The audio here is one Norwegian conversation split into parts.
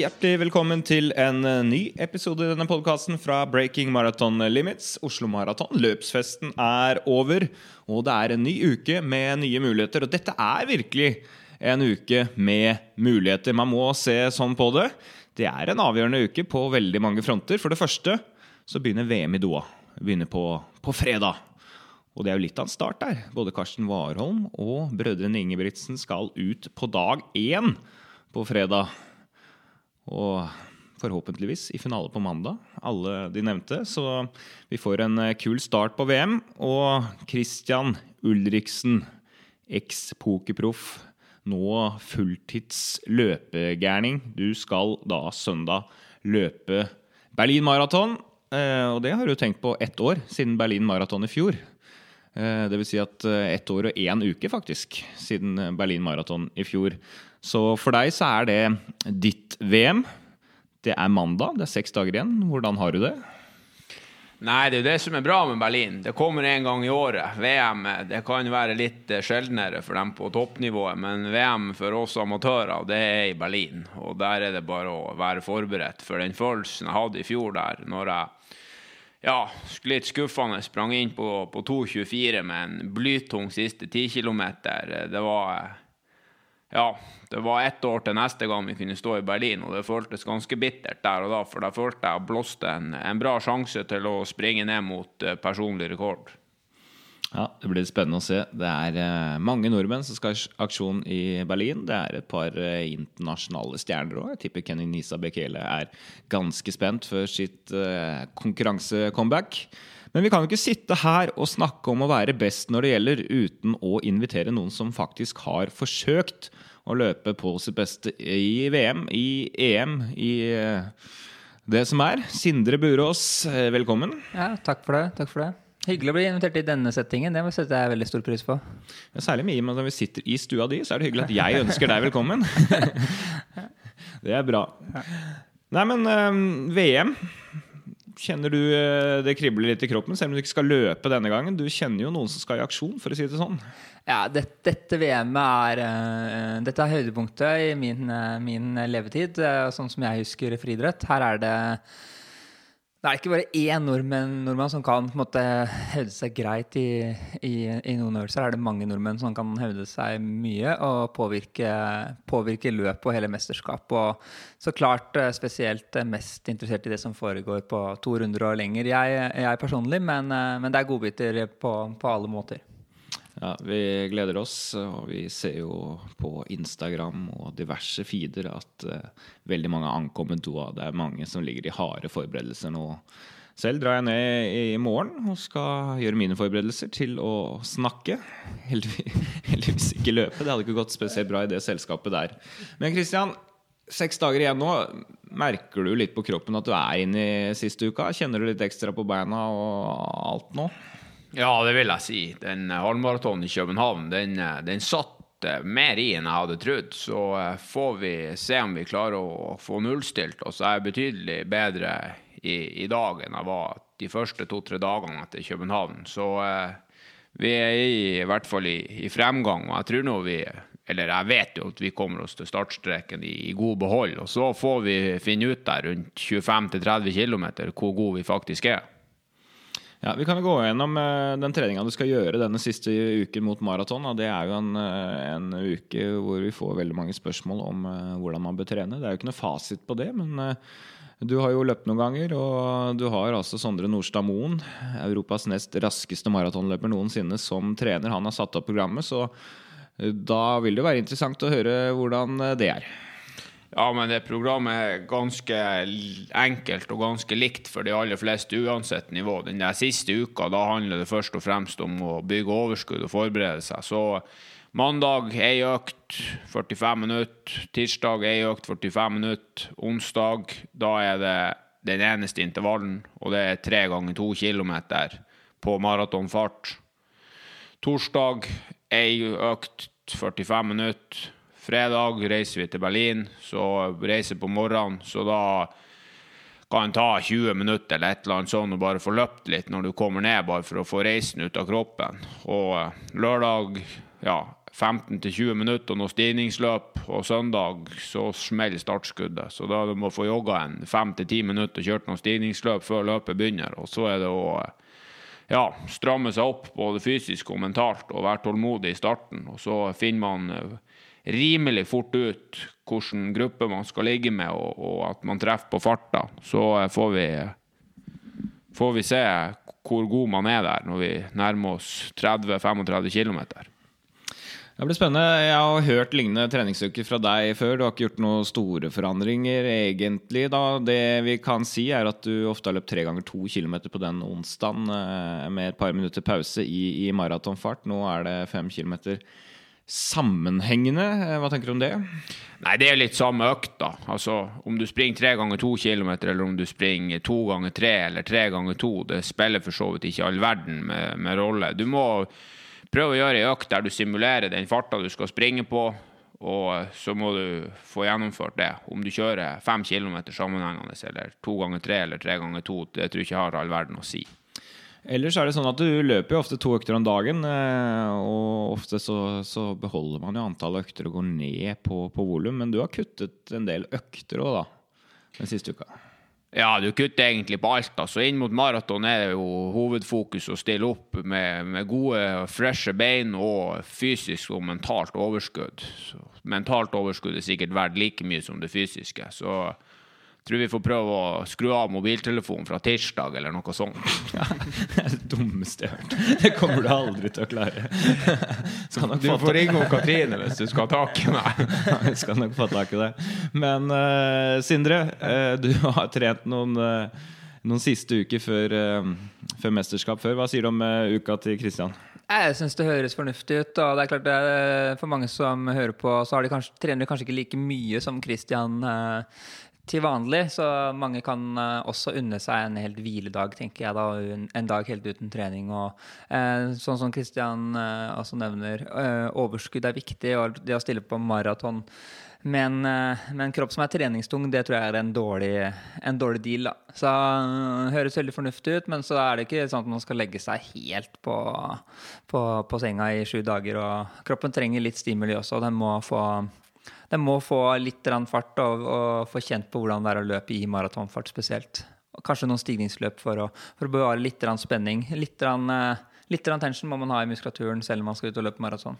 Hjertelig velkommen til en eh, ny episode i denne podkasten fra Breaking Marathon Limits. Oslo Maraton. Løpsfesten er over, og det er en ny uke med nye muligheter. Og dette er virkelig en uke med muligheter. Man må se sånn på det. Det er en avgjørende uke på veldig mange fronter. For det første så begynner VM i Doha. Begynner på, på fredag. Og det er jo litt av en start der. Både Karsten Warholm og brødrene Ingebrigtsen skal ut på dag én på fredag. Og forhåpentligvis i finale på mandag, alle de nevnte. Så vi får en eh, kul start på VM. Og Christian Ulriksen, eks-pokerproff, nå fulltids løpegærning. Du skal da søndag løpe Berlin Maraton. Eh, og det har du tenkt på ett år, siden Berlin Maraton i fjor. Eh, det vil si at ett år og én uke, faktisk, siden Berlin Maraton i fjor. Så for deg så er det ditt VM. Det er mandag, det er seks dager igjen. Hvordan har du det? Nei, det er jo det som er bra med Berlin. Det kommer en gang i året. VM det kan være litt eh, sjeldnere for dem på toppnivået, men VM for oss amatører, det er i Berlin. Og der er det bare å være forberedt. For den følelsen jeg hadde i fjor der, når jeg ja, litt skuffende sprang inn på, på 2,24 med en blytung siste 10 km, det var ja, det var ett år til neste gang vi kunne stå i Berlin, og det føltes ganske bittert der og da, for da følte jeg blåste en, en bra sjanse til å springe ned mot uh, personlig rekord. Ja, Det blir spennende å se. Det er uh, mange nordmenn som skal ha aksjon i Berlin. Det er et par uh, internasjonale stjerner òg. Jeg tipper Kenny Nisa Bekele er ganske spent før sitt konkurransecomeback. Men vi kan jo ikke sitte her og snakke om å være best når det gjelder, uten å invitere noen som faktisk har forsøkt å løpe på sitt beste i VM, i EM, i eh, det som er. Sindre Burås, eh, velkommen. Ja, takk for det. Takk for det. Hyggelig å bli invitert i denne settingen. Det setter jeg veldig stor pris på. Ja, særlig mye når vi sitter i stua di, så er det hyggelig at jeg ønsker deg velkommen. det er bra. Nei, men um, eh, VM Kjenner du eh, det kribler litt i kroppen, selv om du ikke skal løpe denne gangen? Du kjenner jo noen som skal i aksjon, for å si det sånn. Ja, det, dette VM-et er uh, Dette er høydepunktet i min, uh, min levetid, sånn som jeg husker friidrett. Her er det det er ikke bare én nordmenn, nordmann som kan måte hevde seg greit i, i, i noen øvelser. Er det mange nordmenn som kan hevde seg mye og påvirke, påvirke løp og hele mesterskap. Og så klart eh, spesielt eh, mest interessert i det som foregår på to runder og lenger, jeg, jeg personlig. Men, eh, men, det er godbiter på, på alle måter. Ja, Vi gleder oss, og vi ser jo på Instagram og diverse feeder at uh, veldig mange har ankommet Doha. Det er mange som ligger i harde forberedelser nå. Selv drar jeg ned i morgen og skal gjøre mine forberedelser til å snakke. Heldigvis ikke løpe. Det hadde ikke gått spesielt bra i det selskapet der. Men Kristian, seks dager igjen nå. Merker du litt på kroppen at du er inne i siste uka? Kjenner du litt ekstra på beina og alt nå? Ja, det vil jeg si. Den eh, halvmaratonen i København, den, eh, den satt eh, mer i enn jeg hadde trodd. Så får vi se om vi klarer å få nullstilt oss. Jeg er betydelig bedre i, i dag enn jeg var de første to-tre dagene etter København. Så vi er i, i hvert fall i, i, fremgang, og jeg tror nå vi Eller jeg vet jo at vi kommer oss til startstreken i, i god behold. Og så får vi finne ut der rundt 25-30 km hvor gode vi faktisk er. Ja, Vi kan jo gå gjennom uh, den treninga du skal gjøre denne siste uken mot maraton. Det er jo en, uh, en, uke hvor vi får veldig mange spørsmål om uh, hvordan man bør trene. Det er jo ikke noe fasit på det, men du har jo løpt noen ganger. Og du har altså Sondre Nordstad Moen, Europas nest raskeste maratonløper noensinne, som trener. Han har satt opp programmet, så da vil det være interessant å høre hvordan det er. Ja, men det programmet er ganske enkelt og ganske likt for de aller fleste, uansett nivå. Den der siste uka da handler det først og fremst om å bygge overskudd og forberede seg. Så mandag ei økt 45 minutter. Tirsdag ei økt 45 minutter. Onsdag da er det den eneste intervallen, og det er tre ganger to kilometer på maratonfart. Torsdag ei økt 45 minutter. Fredag reiser vi til Berlin, så reiser på morgenen. Så da kan det ta 20 minutter eller et eller annet sånt og bare få løpt litt når du kommer ned, bare for å få reisen ut av kroppen. Og eh, lørdag ja, 15-20 minutter og noe stigningsløp, og søndag så smeller startskuddet. Så da du må få jogga en 5-10 minutter, og kjørt noen stigningsløp før løpet begynner. Og så er det å ja, stramme seg opp både fysisk og mentalt og være tålmodig i starten. Og så finner man eh, rimelig fort ut hvilken gruppe man skal ligge med, og, og at man treffer på farta. Så eh, får vi, får vi se hvor god man er der når vi nærmer oss 30-35 km. Det blir spennende. Jeg har hørt lignende treningsuker fra deg før. Du har ikke gjort noen store forandringer, egentlig. da. Det vi kan si, er at du ofte har løpt tre ganger to kilometer på den onsdagen eh, med et par minutter pause i, i maratonfart. Nå er det fem kilometer sammenhengende. Eh, hva tenker du om det? Nei, det er litt samme økt, da. Altså, om du springer tre ganger to kilometer, eller om du springer to ganger tre eller tre ganger to, det spiller for så vidt ikke all verden med, med rolle. Du må prøve å gjøre ei økt der du simulerer den farta du skal springe på, og så må du få gjennomført det. Om du kjører fem kilometer sammenhengende, eller to ganger tre eller tre ganger to, det tror jeg ikke har all verden å si. Ellers er det sånn at du løper jo ofte to økter om dagen, eh, og ofte så, så beholder man jo antallet økter og går ned på, på volum. Men du har kuttet en del økter òg, da, den siste uka. Ja, du kutter egentlig på alt. altså. Inn mot maraton er jo hovedfokus å stille opp med, med gode, freshe bein og fysisk og mentalt overskudd. Så mentalt overskudd er sikkert verdt like mye som det fysiske. Så tror vi får prøve å skru av mobiltelefonen fra tirsdag eller noe sånt. Ja, det er det dummeste jeg har hørt. Det kommer du aldri til å klare. du får ringe Katrine hvis du skal ha tak i meg. Jeg skal nok få tak i det. Men uh, Sindre, uh, du har trent noen, uh, noen siste uker før, før, mesterskap før. Hva sier du om uka til Kristian? Jeg syns det høres fornuftig ut. og det er klart det er For mange som hører på, så har de kanskje, trener de kanskje ikke like mye som Kristian til vanlig, så mange kan uh, også unne seg en helt hviledag, tenker jeg da. En, dag helt uten trening. Og eh, sånn som Kristian eh, også nevner, overskudd er viktig, og det å stille på maraton en, med en, kropp som er treningstung, det tror jeg er en dårlig, en dårlig deal. Da. Så det høres veldig fornuftig ut, men så er det ikke sånn at man skal legge seg helt på, på, på senga i sju dager. Og kroppen trenger litt stimuli også, og den må få den må få litt fart og, og, få kjent på hvordan det er å løpe i maratonfart spesielt. Og kanskje noen stigningsløp for å, for å bevare litt spenning. Litt, eh, litt tension må man ha i muskulaturen selv om man skal ut og løpe maraton.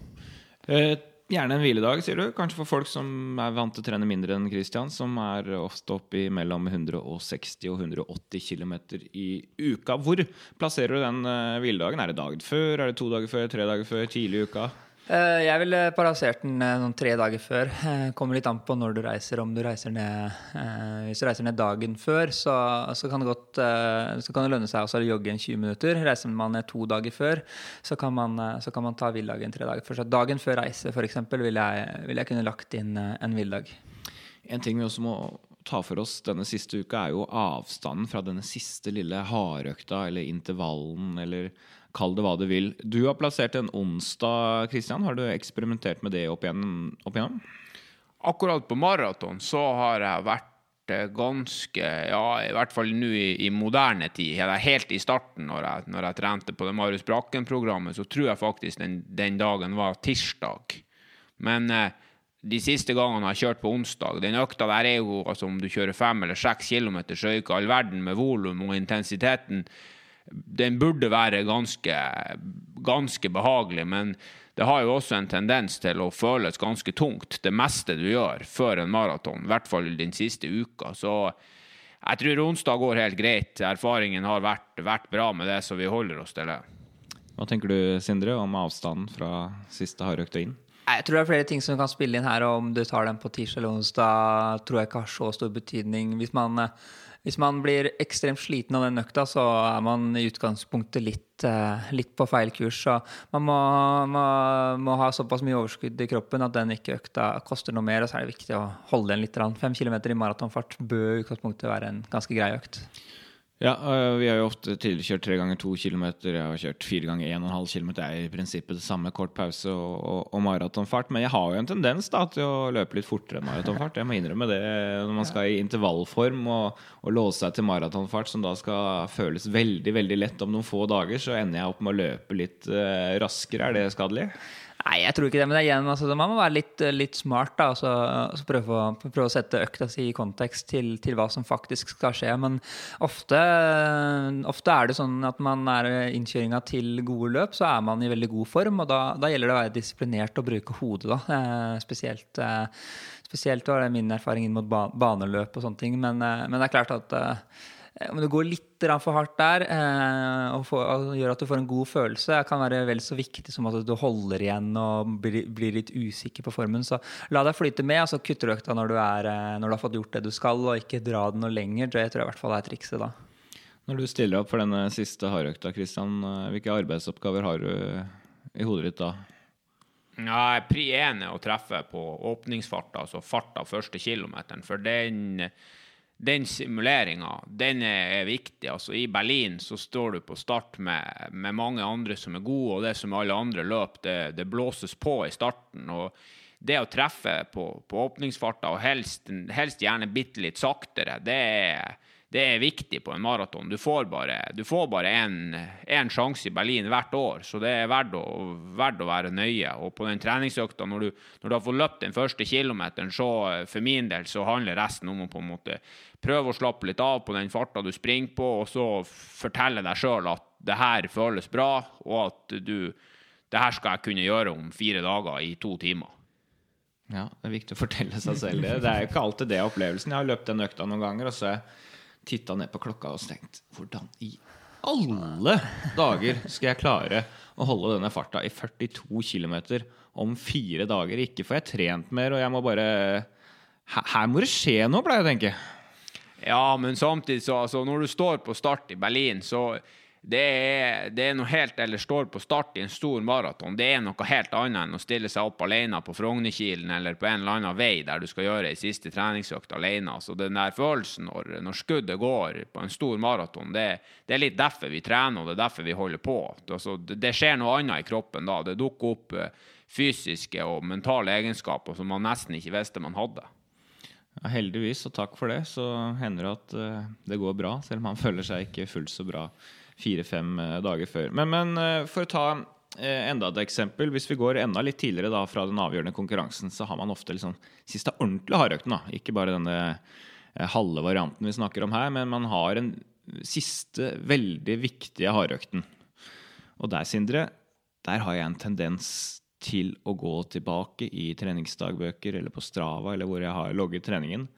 Eh, gjerne en hviledag, sier du. Kanskje for folk som er vant til å trene mindre enn Christian, som er ofte oppe i mellom 160 og 180 km i uka. Hvor plasserer du den eh, hviledagen? Er det dagen før? Er det to dager før? Tre dager før? Tidlig i uka? Eh, jeg ville parasert den eh, noen tre dager før. Eh, kommer litt an på når du reiser. Om du reiser ned Hvis du reiser ned dagen før, så, så kan det godt Så kan det lønne seg å jogge en 20 minutter. Reiser man ned to dager før, så kan man, så kan man ta villdagen tre dager før. Så dagen før reise, f.eks., ville jeg, vil jeg kunne lagt inn en villdag. En ting vi også må ta for oss denne siste uka, er jo avstanden fra denne siste lille hardøkta eller intervallen eller Kall det hva du vil. Du har plassert en onsdag, Kristian. Har du eksperimentert med det opp igjennom? Opp igjennom? Akkurat på maraton så har jeg vært eh, ganske Ja, i hvert fall nå i, i, moderne tid. Helt i starten, når jeg, når jeg trente på det Marius Brakken-programmet, så tror jeg faktisk den, den dagen var tirsdag. Men eh, de siste gangene jeg har kjørt på onsdag Den økta der er jo altså om du kjører fem eller seks kilometer, så er ikke all verden med volum og intensiteten den burde være ganske, ganske behagelig, men det har jo også en tendens til å føles ganske tungt, det meste du gjør før en maraton. I hvert fall den siste uka. Så jeg tror onsdag går helt greit. Erfaringen har vært, vært bra med det, så vi holder oss til det. Hva tenker du, Sindre, om avstanden fra siste hardøkta inn? Jeg tror det er flere ting som kan spille inn her. og Om du tar den på tirsdag eller onsdag, tror jeg ikke har så stor betydning. Hvis man hvis man blir ekstremt sliten av den økta, så er man i utgangspunktet litt, eh, litt på feil kurs. Så man må, må, må, ha såpass mye overskudd i kroppen at den ikke økta koster noe mer. Og så er det viktig å holde den litt. Fem kilometer i maratonfart bør i utgangspunktet være en ganske grei økt. Ja, øh, vi har jo ofte kjørt tre ganger to kilometer. Jeg har kjørt fire ganger en og en halv kilometer. Det er i prinsippet det samme, kort pause og, og, og maratonfart. Men jeg har jo en tendens da, til å løpe litt fortere enn maratonfart. Jeg må innrømme det når man skal i intervallform og, og låse seg til maratonfart, som da skal føles veldig veldig lett om noen få dager, så ender jeg opp med å løpe litt uh, raskere. Er det skadelig? Nei, jeg tror ikke det. Men det er igjen, altså, man må være litt, litt smart. da, altså, altså prøve, å, prøve, å, sette økta si i kontekst til, til, hva som faktisk skal skje. Men ofte, ofte er det sånn at man er innkjøringa til gode løp, så er man i veldig god form. Og da, da gjelder det å være disiplinert og bruke hodet, da. Eh, spesielt, eh, spesielt var det min erfaring inn mot baneløp og sånne ting. Men, eh, men det er klart at om du går litt for hardt der eh, og, får, og, gjør at du får en god følelse, kan være vel så viktig som at du holder igjen og blir, blir litt usikker på formen. Så la deg flyte med, og så kutter du økta når du, er, eh, når du har fått gjort det du skal, og ikke dra den noe lenger. Det tror jeg i hvert fall er trikset da. Når du stiller opp for denne siste hardøkta, Kristian, eh, hvilke arbeidsoppgaver har du i hodet ditt da? Ja, Pri én er å treffe på åpningsfarta, altså farta første kilometeren. For den den simuleringa, den er viktig. Altså, I Berlin så står du på start med, med, mange andre som er gode, og det som alle andre løp, det, det blåses på i starten. og det å treffe på, på åpningsfarta, og helst, helst gjerne bitte litt saktere, det er det er viktig på en maraton. Du får bare én sjanse i Berlin hvert år, så det er verdt å, verdt å være nøye. Og på den treningsøkta, når du, når du, har fått løpt den første kilometeren, så for min del så handler resten om å på en måte prøve å slappe litt av på den farta du springer på, og så fortelle deg sjøl at det her føles bra, og at du det her skal jeg kunne gjøre om fire dager i to timer. Ja, det er viktig å fortelle seg selv det. Det er jo ikke alltid det opplevelsen. Jeg har løpt den økta noen ganger, og så er titta ned på klokka og tenkt Hvordan i alle dager skal jeg klare å holde denne farta i 42 km om fire dager? Ikke får jeg trent mer, og jeg må bare Her må det skje noe, pleier jeg å tenke. Ja, men samtidig så altså, Når du står på start i Berlin, så det er, det er, noe helt Eller står på start i en stor maraton. Det er noe helt annet enn å stille seg opp alene på Frognerkilen eller på en eller annen vei der du skal gjøre ei siste treningsøkt alene. Så den der følelsen når, når skuddet går på en stor maraton, det, det, er litt derfor vi trener, og det er derfor vi holder på. Altså, det, det, skjer noe annet i kroppen da. Det dukker opp eh, fysiske og mentale egenskaper som man nesten ikke visste man hadde. Ja, heldigvis, og takk for det, så hender det at uh, det går bra, selv om han føler seg ikke fullt så bra fire-fem eh, dager før. Men, men, eh, for å ta eh, enda et eksempel. Hvis vi går enda litt tidligere da, fra den avgjørende konkurransen, så har man ofte liksom siste ordentlige hardøkten. Ikke bare denne halve varianten vi snakker om her, men man har en siste veldig viktige hardøkten. Og der, Sindre, der har jeg en tendens til å gå tilbake i treningsdagbøker eller på Strava eller hvor jeg har logget treningen,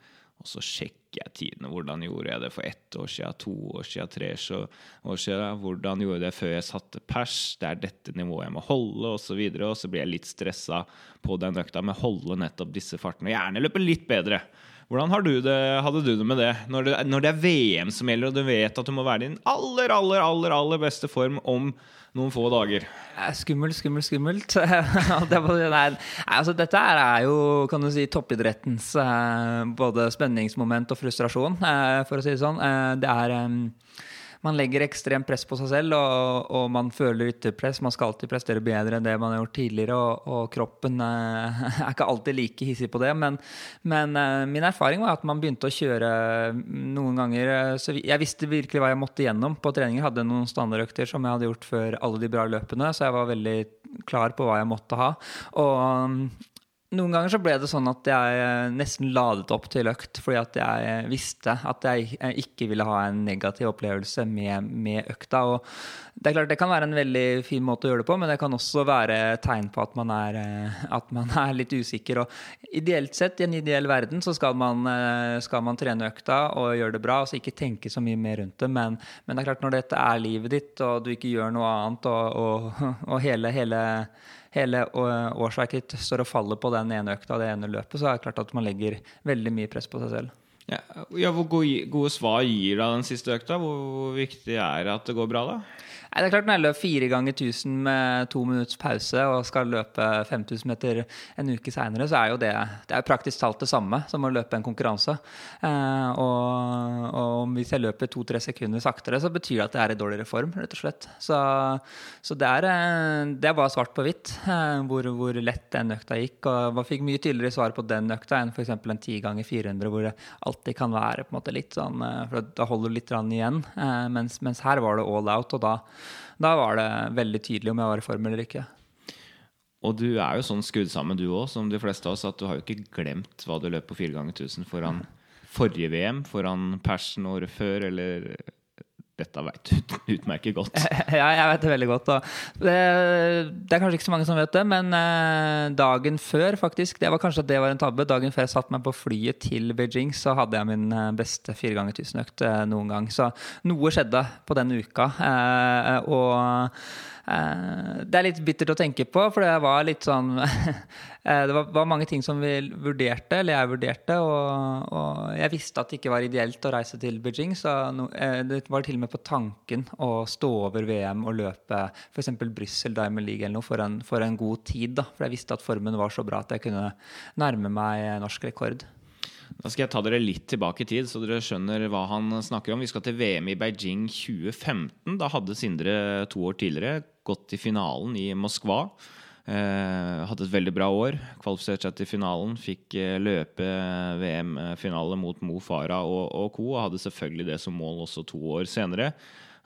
og så sjekker jeg tidene. Hvordan gjorde jeg det for ett år siden, to år siden, tre år siden? Hvordan gjorde jeg det før jeg satte pers? Det er dette nivået jeg må holde, osv. Og, så og så blir jeg litt stressa på den økta med å holde nettopp disse fartene. Gjerne løpe litt bedre. Hvordan du det, hadde du det med det? Når, det? når det er VM som gjelder, og du vet at du må være i din aller, aller, aller, aller beste form om noen få dager. Skummelt, skummelt, skummelt. Nei, altså, dette er jo kan du si, toppidrettens eh, både spenningsmoment og frustrasjon, eh, for å si det sånn. Eh, det er man legger ekstremt press på seg selv, og, og, man føler ytterpress. Man skal alltid prestere bedre enn det man har gjort tidligere, og, og kroppen eh, er ikke alltid like hissig på det. Men, men eh, min erfaring var at man begynte å kjøre noen ganger eh, så Jeg visste virkelig hva jeg måtte gjennom på treninger. Hadde noen standardøkter som jeg hadde gjort før alle de bra løpene, så jeg var veldig klar på hva jeg måtte ha. Og noen ganger så ble det sånn at jeg eh, nesten ladet opp til økt fordi at jeg eh, visste at jeg ikke ville ha en negativ opplevelse med, med, økta. Og det er klart det kan være en veldig fin måte å gjøre det på, men det kan også være tegn på at man er, eh, at man er litt usikker. Og ideelt sett, i en ideell verden, så skal man, skal man trene økta og gjøre det bra, og så ikke tenke så mye mer rundt det. Men, men, det er klart når dette er livet ditt, og du ikke gjør noe annet, og, og, og hele, hele hele årsverket står og faller på den ene økta, det ene løpet, så er det klart at man legger veldig mye press på seg selv. Ja, ja Hvor gode, gode, svar gir da den siste økta? Hvor viktig er det at det går bra, da? Nei, det er klart Når jeg løper fire ganger 1000 med to minutts pause og skal løpe 5000 meter en uke seinere, så er jo det, det er praktisk talt det samme som å løpe en konkurranse. Eh, og, og, hvis jeg løper to-tre sekunder saktere, så betyr det at jeg er i dårligere form, rett og slett. Så, så det, er, eh, det er bare svart på hvitt eh, hvor, hvor, lett den økta gikk. Og man fikk mye tydeligere svar på den økta enn f.eks. en 10 ganger 400, hvor det alltid kan være på en måte litt sånn eh, For da holder du litt igjen. Eh, mens, mens her var det all out, og da da var det veldig tydelig om jeg var i form eller ikke. Og du er jo sånn skrudd sammen, du òg, som de fleste av oss, at du har jo ikke glemt hva du løp på fire ganger 1000 foran forrige VM, foran persen året før, eller dette veit du utmerket godt. Ja, jeg vet det veldig godt. Det, det, er kanskje ikke så mange som vet det, men eh, dagen før, faktisk Det var kanskje at det var en tabbe. Dagen før jeg satte meg på flyet til Beijing, så hadde jeg min eh, beste fire ganger tusen-økt eh, noen gang. Så noe skjedde på den uka. Og det er litt bittert å tenke på, for det var litt sånn eh, Det var, mange ting som vi vurderte, eller jeg vurderte, og, og, jeg visste at det ikke var ideelt å reise til Beijing, så eh, det var til og med på tanken å stå over VM og løpe f.eks. Brussel Diamond League eller noe for en, for en god tid, da, for jeg visste at formen var så bra at jeg kunne nærme meg norsk rekord. Da skal jeg ta dere litt tilbake i tid, så dere skjønner hva han snakker om. Vi skal til VM i Beijing 2015. Da hadde Sindre to år tidligere gått til finalen i Moskva. Eh, hadde et veldig bra år. Kvalifiserte seg til finalen. Fikk eh, løpe VM-finale mot Mo Farah og, og co. Og hadde selvfølgelig det som mål også to år senere.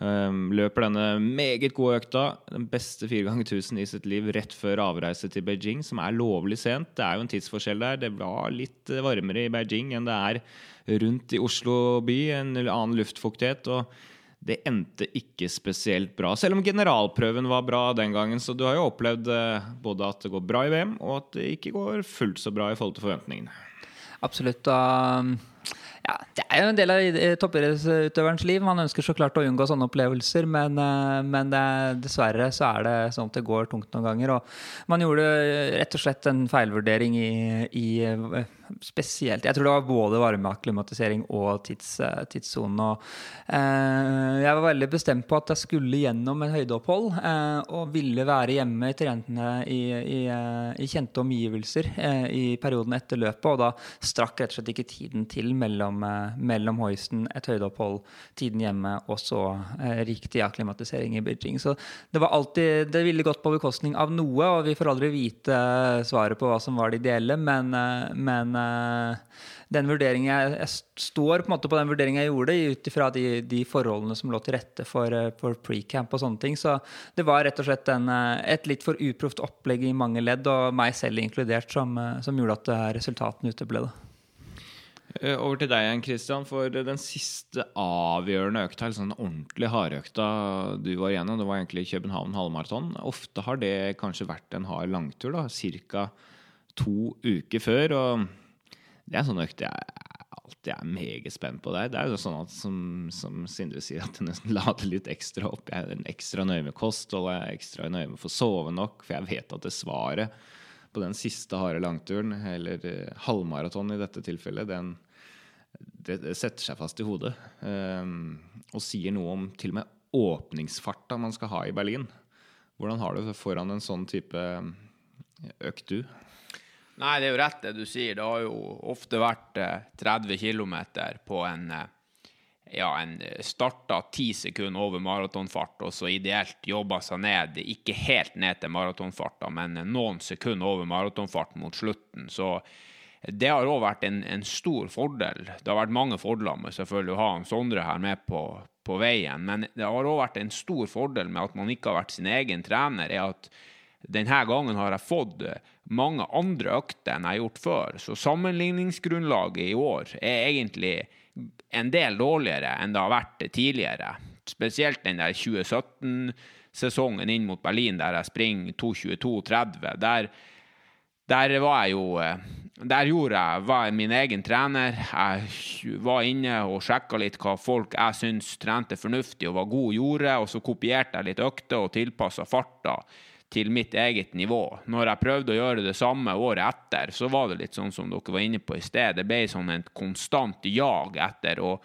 Eh, løper denne meget gode økta, den beste fire ganger 1000 i sitt liv, rett før avreise til Beijing, som er lovlig sent. Det er jo en tidsforskjell der. Det var litt varmere i Beijing enn det er rundt i Oslo by. En annen luftfuktighet. og det endte ikke spesielt bra, selv om generalprøven var bra den gangen. Så du har jo opplevd eh, både at det går bra i VM, og at det ikke går fullt så bra i forhold til forventningene. Absolutt. Um ja, det er jo en del av toppidrettsutøverens liv. Man ønsker så klart å unngå sånne opplevelser, men, eh, men det, dessverre så er det sånn at det går tungt noen ganger. Og man gjorde rett og slett en feilvurdering i, i spesielt Jeg tror det var både varmeakklimatisering og tids, eh, tidssonen. Eh, jeg var veldig bestemt på at jeg skulle gjennom en høydeopphold eh, og ville være hjemme i trentene i, i, eh, i, kjente omgivelser eh, i perioden etter løpet. Og da strakk rett og slett ikke tiden til mellom, eh, mellom hoisten, et høydeopphold, tiden hjemme og så riktig akklimatisering i Beijing. Så det var alltid Det ville gått på bekostning av noe, og vi får aldri vite svaret på hva som var det ideelle, men, men Eh, den vurderingen jeg, jeg, står på på den vurderingen jeg gjorde, ut ifra de, de, forholdene som lå til rette for, eh, for pre-camp og sånne ting. Så det var rett og slett en, eh, et litt for uproft opplegg i mange ledd, og meg selv inkludert, som, som gjorde at resultatene uteble. Over til deg igjen, Christian. For den siste avgjørende økta, eller sånn ordentlig hardøkta du var igjennom, det var egentlig København halvmaraton. Ofte har det kanskje vært en hard langtur, da. Ca. to uker før. og det er en sånn økt jeg alltid er meget spent på. Det Det er jo sånn at som, som Sindre sier, at jeg nesten lader litt ekstra opp. Jeg er ekstra nøye med kosthold, jeg er ekstra nøye med å få sove nok, for jeg vet at det svaret på den siste harde langturen, eller uh, halvmaraton i dette tilfellet, den, det, det, setter seg fast i hodet. Um, og sier noe om til og med åpningsfarta man skal ha i Berlin. Hvordan har du det foran en sånn type økt, du? Nei, det er jo rett det du sier. Det har jo ofte vært eh, 30 km på en eh, ja, en eh, starta ti sekunder over maratonfart, og så ideelt jobba seg ned, ikke helt ned til maratonfarta, men noen sekunder over maratonfart mot slutten. Så det har òg vært en, en, stor fordel. Det har vært mange fordeler med selvfølgelig å ha en Sondre her med på, på veien, men det har òg vært en stor fordel med at man ikke har vært sin egen trener, er at denne gangen har jeg fått mange andre økter enn jeg har gjort før, så sammenligningsgrunnlaget i år er egentlig en del dårligere enn det har vært tidligere. Spesielt den der 2017-sesongen inn mot Berlin der jeg springer 2.22,30. Der, der var jeg jo Der gjorde jeg var min egen trener. Jeg var inne og sjekka litt hva folk jeg syns trente fornuftig og var god, gjorde, og så kopierte jeg litt økter og tilpassa farta til mitt eget nivå. Når jeg prøvde å gjøre det samme året etter, så var det litt sånn som dere var inne på i sted. Det ble sånn en konstant jag etter å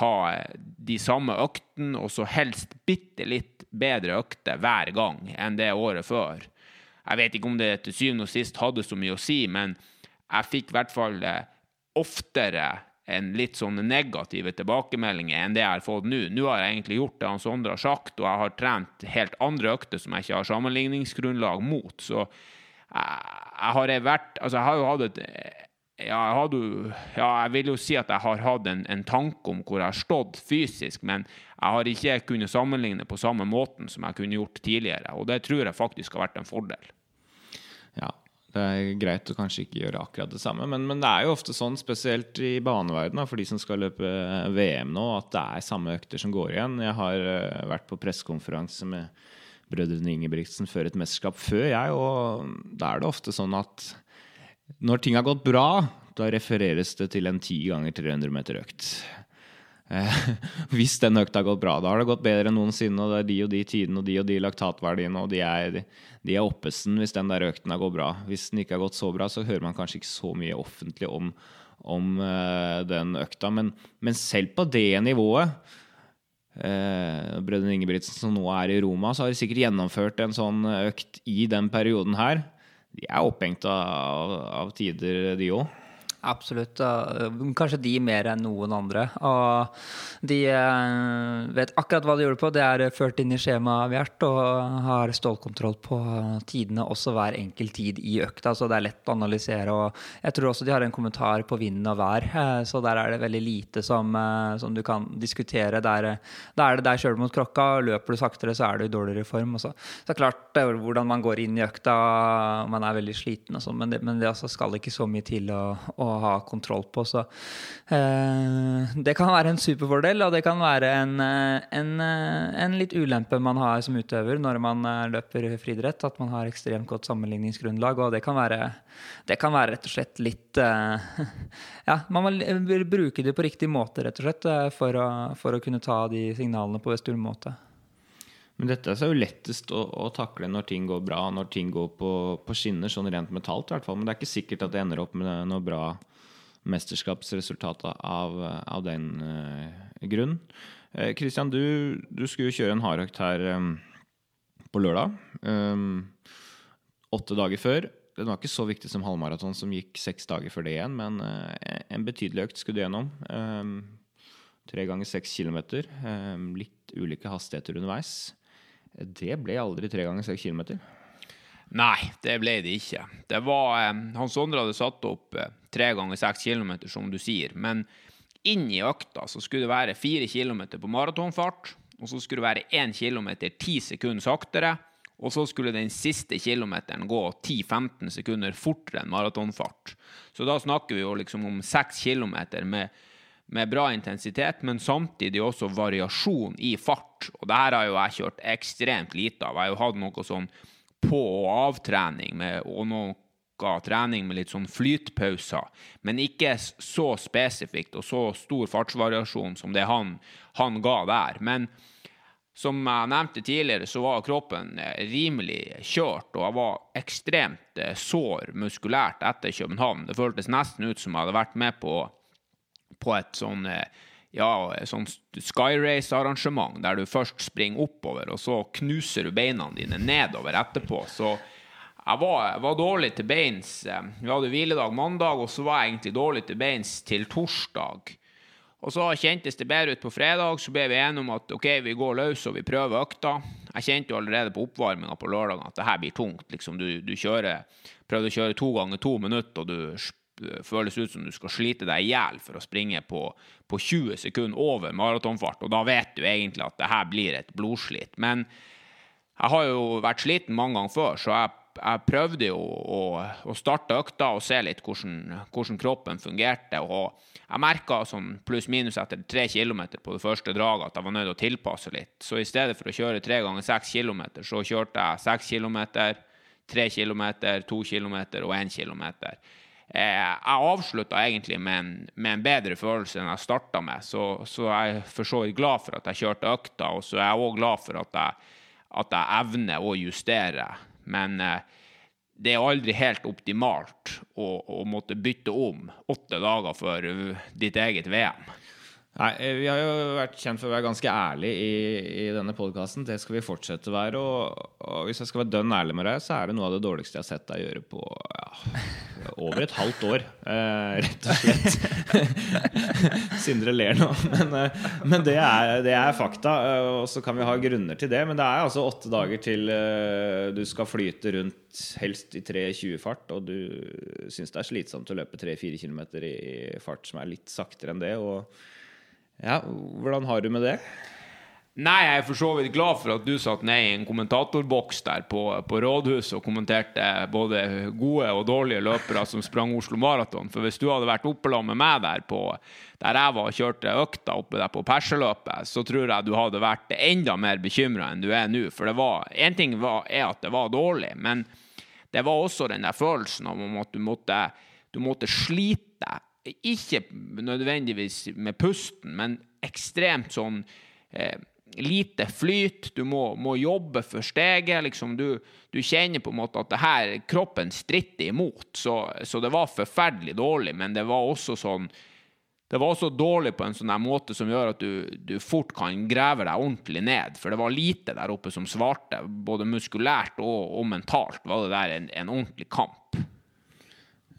ha de samme øktene, og så helst bitte litt bedre økter hver gang enn det året før. Jeg vet ikke om det til syvende og sist hadde så mye å si, men jeg fikk i hvert fall eh, oftere en litt sånn negative tilbakemeldinger enn det jeg har fått nå. Nå har jeg egentlig gjort det han Sondre har sagt, og jeg har trent helt andre økter som jeg ikke har sammenligningsgrunnlag mot. Så jeg, har vært Altså, jeg har jo hatt et ja jeg, hadde, ja, jeg vil jo si at jeg har hatt en, en, tanke om hvor jeg har stått fysisk, men jeg har ikke kunnet sammenligne på samme måten som jeg kunne gjort tidligere. Og det tror jeg faktisk har vært en fordel. ja, det er greit å kanskje ikke gjøre akkurat det samme. Men, men det er jo ofte sånn, spesielt i baneverdenen, for de som skal løpe VM nå, at det er samme økter som går igjen. Jeg har uh, vært på pressekonferanse med brødrene Ingebrigtsen før et mesterskap før, jeg, og da er det ofte sånn at når ting har gått bra, da refereres det til en 10 ganger 300 meter økt. Eh, hvis den økta har gått bra, da har det gått bedre enn noensinne, og det er de og de tidene og de og de laktatverdiene, og de er, de er oppesen hvis den der økten har gått bra. Hvis den ikke har gått så bra, så hører man kanskje ikke så mye offentlig om, om uh, den økta. Men, men, selv på det nivået uh, Brødrene Ingebrigtsen som nå er i Roma, så har de sikkert gjennomført en sånn økt i den perioden her. De er opphengt av, av tider, de òg. Absolutt. Kanskje de mer enn noen andre. Og de eh, vet akkurat hva de gjorde på. Det er ført inn i skjemaet Vjert og har stålkontroll på tidene også hver enkelt tid i økta, så det er lett å analysere. Og jeg tror også de har en kommentar på vind og vær, eh, så der er det veldig lite som, eh, som du kan diskutere. Der, der er det deg sjøl mot krokka, løper du saktere, så er du i dårligere form. Også. Så klart hvordan man går inn i økta, man er veldig sliten, og sånn, men, men det altså skal ikke så mye til å ha kontroll på. Så eh, det kan være en superfordel, og det kan være en, eh, en, eh, en, litt ulempe man har som utøver når man løper friidrett. At man har ekstremt godt sammenligningsgrunnlag. Og det kan være, det kan være rett og slett litt Ja, man må bruke det på riktig måte, rett og slett, for å, for å kunne ta de signalene på best mulig måte. Men dette er jo lettest å, å, takle når ting går bra, når ting går på, på skinner, sånn rent mentalt i hvert fall. Men det er ikke sikkert at det ender opp med noe bra mesterskapsresultat av, av den uh, grunn. Kristian, uh, du, du, skulle jo kjøre en hardøkt her um, på lørdag. Um, åtte dager før. Den var ikke så viktig som halvmaraton, som gikk seks dager før det igjen, men uh, en betydelig økt skulle du gjennom. Um, tre ganger seks kilometer. litt ulike hastigheter underveis. Det ble aldri tre ganger seks kilometer. Nei, det ble det ikke. Det var, eh, Hans Sondre hadde satt opp eh, tre ganger seks kilometer, som du sier. Men inn i økta så skulle det være fire kilometer på maratonfart. Og så skulle det være én kilometer ti sekunder saktere. Og så skulle den siste kilometeren gå 10-15 sekunder fortere enn maratonfart. Så da snakker vi jo liksom om seks kilometer med, med, bra intensitet, men samtidig også variasjon i fart. Og det her har jo jeg kjørt ekstremt lite av. Jeg har jo hatt noe sånn på- og avtrening med, og noe trening med litt sånn flytpauser, men ikke så spesifikt og så stor fartsvariasjon som det han, han ga der. Men som jeg nevnte tidligere, så var kroppen eh, rimelig kjørt, og jeg var ekstremt eh, sår muskulært etter København. Det føltes nesten ut som jeg hadde vært med på, på et sånn eh, ja, sånn skyrace-arrangement der du først springer oppover, og så knuser du beina dine nedover etterpå. Så jeg var, var dårlig til beins. Vi hadde hviledag mandag, og så var jeg egentlig dårlig til beins til torsdag. Og så kjentes det bedre ut på fredag, så ble vi enige om at ok, vi går løs og vi prøver økta. Jeg kjente jo allerede på oppvarminga på lørdag at det her blir tungt. Liksom, du, du kjører, prøvde å kjøre to ganger to minutter, og du føles ut som du skal slite deg i hjel for å springe på, på 20 sekunder over maratonfart, og da vet du egentlig at det her blir et blodslit. Men jeg har jo vært sliten mange ganger før, så jeg, jeg prøvde jo å, å, starte økta og se litt hvordan, hvordan kroppen fungerte. og Jeg merka sånn pluss-minus etter tre kilometer på det første draget at jeg var nødt til å tilpasse litt. Så i stedet for å kjøre tre ganger seks kilometer, så kjørte jeg seks kilometer, tre kilometer, to kilometer og én kilometer. Eh, jeg avslutta egentlig med en, med en, bedre følelse enn jeg starta med, så, så jeg er for så vidt glad for at jeg kjørte økta, og så er jeg òg glad for at jeg, at jeg, evner å justere. Men eh, det er aldri helt optimalt å, å måtte bytte om åtte dager før ditt eget VM. Nei, eh, Vi har jo vært kjent for å være ganske ærlige i, i denne podkasten. Det skal vi fortsette å være. Og, og, hvis jeg skal være dønn ærlig med deg, så er det noe av det dårligste jeg har sett deg gjøre på ja, over et halvt år. Eh, rett og slett. Sindre ler nå, men, eh, men det, er, det, er, fakta. Eh, og så kan vi ha grunner til det. Men det er altså åtte dager til du skal flyte rundt, helst i 3.20-fart, og du syns det er slitsomt å løpe 3-4 km i fart som er litt saktere enn det. og ja, Hvordan har du med det? Nei, jeg er for så vidt glad for at du satt ned i en kommentatorboks der på, på rådhuset og kommenterte både gode og dårlige løpere som sprang Oslo Maraton. For hvis du hadde vært oppe med meg der på, der jeg var og kjørte økta oppe der på perseløpet, så tror jeg du hadde vært enda mer bekymra enn du er nå. For det var Én ting var, er at det var dårlig, men det var også den der følelsen om at du måtte, du måtte slite. Ikke nødvendigvis med pusten, men ekstremt sånn eh, lite flyt, du må, må jobbe for steget. Liksom. Du, du, kjenner på en måte at det her, kroppen stritter imot. Så, så, det var forferdelig dårlig, men det var også sånn det var også dårlig på en sånn måte som gjør at du, du, fort kan grave deg ordentlig ned. For det var lite der oppe som svarte. Både muskulært og, og mentalt var det der en, en ordentlig kamp.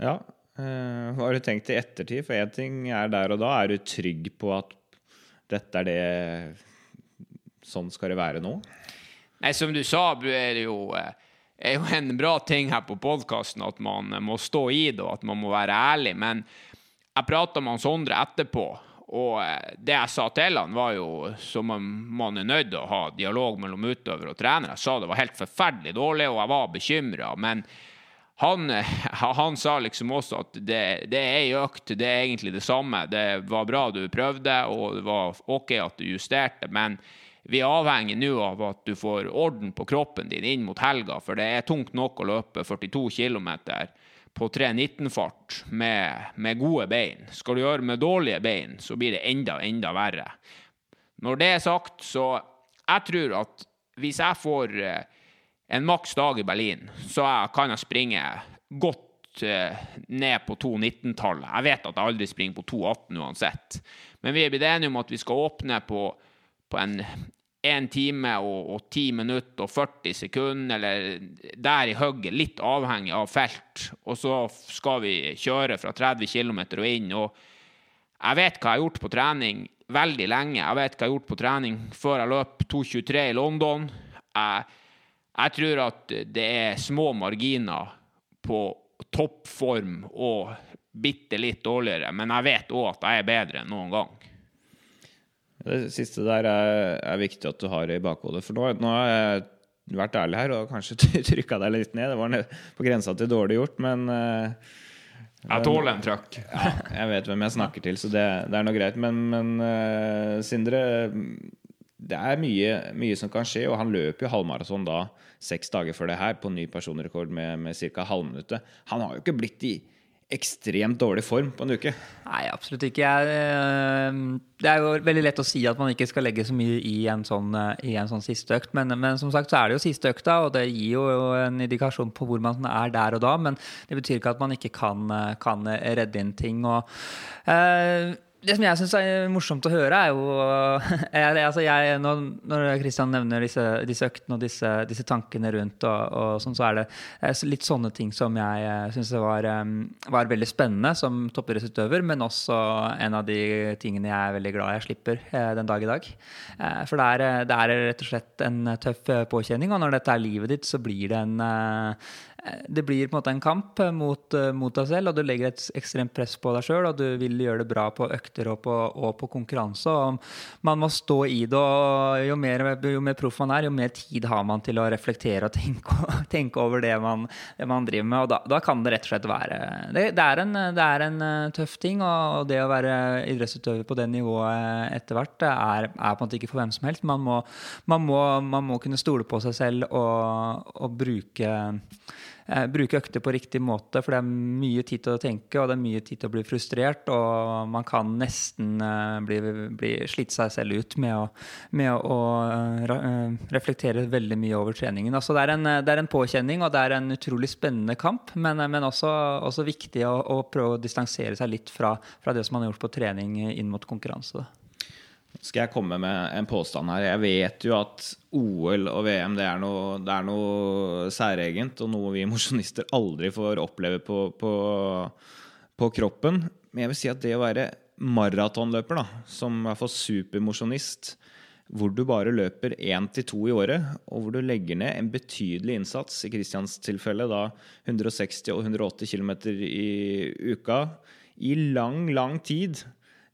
Ja. Uh, hva har du tenkt i ettertid? For én ting er der og da. Er du trygg på at dette er det sånn skal det være nå? Nei, som du sa, er det jo, eh, er jo en bra ting her på podkasten at man må stå i det, og at man må være ærlig. Men jeg prata med Sondre etterpå, og eh, det jeg sa til han, var jo som man er nødt til å ha dialog mellom utøver og trener. Jeg sa det var helt forferdelig dårlig, og jeg var bekymra. Men han, han, sa liksom også at det, det er ei økt, det er egentlig det samme. Det var bra du prøvde, og det var OK at du justerte, men vi er avhengig nå av at du får orden på kroppen din inn mot helga, for det er tungt nok å løpe 42 km på 3.19-fart med, med, gode bein. Skal du gjøre med dårlige bein, så blir det enda, enda verre. Når det er sagt, så jeg tror at hvis jeg får eh, en maks dag i Berlin, så kan jeg springe godt uh, ned på 2.19-tallet. Jeg vet at jeg aldri springer på 2.18 uansett. Men vi er blitt enige om at vi skal åpne på på en 1 time og, og 10 minutter og 40 sekunder, eller der i hugget, litt avhengig av felt. Og så skal vi kjøre fra 30 km og inn. Og jeg vet hva jeg har gjort på trening veldig lenge. Jeg vet hva jeg har gjort på trening før jeg løp 2.23 i London. Jeg, jeg tror at det er små marginer på toppform og bitte litt dårligere, men jeg vet òg at jeg er bedre enn noen gang. Det siste der er, er viktig at du har i bakhodet. For nå, nå, har jeg vært ærlig her og kanskje trykka deg litt ned. Det var på grensa til dårlig gjort, men uh, Jeg tåler en trøkk. Ja, jeg vet hvem jeg snakker til, så det, det er noe greit. Men, men uh, Sindre, det er mye, mye, som kan skje, og han løper jo halvmaraton da seks dager før det her på ny personrekord med, med ca. halvminuttet. Han har jo ikke blitt i ekstremt dårlig form på en uke? Nei, absolutt ikke. Jeg, det er jo veldig lett å si at man ikke skal legge så mye i en sånn, eh, i en sånn siste økt, men, men, som sagt så er det jo siste økta, og det gir jo en indikasjon på hvor man er der og da. Men det betyr ikke at man ikke kan, eh, kan redde inn ting. og eh, det som jeg syns er morsomt å høre, er jo jeg, altså jeg, når, Kristian nevner disse, disse, øktene og disse, disse tankene rundt, og, og, sånn, så er det litt sånne ting som jeg eh, syns var, var, veldig spennende som toppidrettsutøver, men også en av de tingene jeg er veldig glad jeg slipper eh, den dag i dag. Eh, for det er, det er rett og slett en tøff påkjenning, og når dette er livet ditt, så blir det en det blir på en måte en kamp mot, eh, mot, deg selv, og du legger et ekstremt press på deg sjøl. Og du vil gjøre det bra på økter og på, og på konkurranse. Og man må stå i det. og Jo mer, jo mer proff man er, jo mer tid har man til å reflektere og tenke, tenke over det man, det man, driver med. Og da, da, kan det rett og slett være det, det, er en, det, er en, eh, tøff ting. Og det å være idrettsutøver på det nivået etter hvert er, er, på en måte ikke for hvem som helst. Man må, man må, man må kunne stole på seg selv og, og bruke eh, bruke økter på riktig måte. For det er mye tid til å tenke, og det er mye tid til å bli frustrert. Og man kan nesten eh, bli, bli slite seg selv ut med å, med å uh, reflektere veldig mye over treningen. Altså, det, er en, det, er en, påkjenning, og det er en utrolig spennende kamp. Men, men også, også, viktig å, å, prøve å distansere seg litt fra, fra, det som man har gjort på trening inn mot konkurranse. Da skal jeg komme med en påstand her. Jeg vet jo at OL og VM det er noe, det er noe særegent, og noe vi mosjonister aldri får oppleve på, på, på, kroppen. Men jeg vil si at det å være maratonløper, da, som i hvert fall supermosjonist, hvor du bare løper én til to i året, og hvor du legger ned en betydelig innsats, i Kristians tilfelle da 160 og 180 km i uka, i lang, lang tid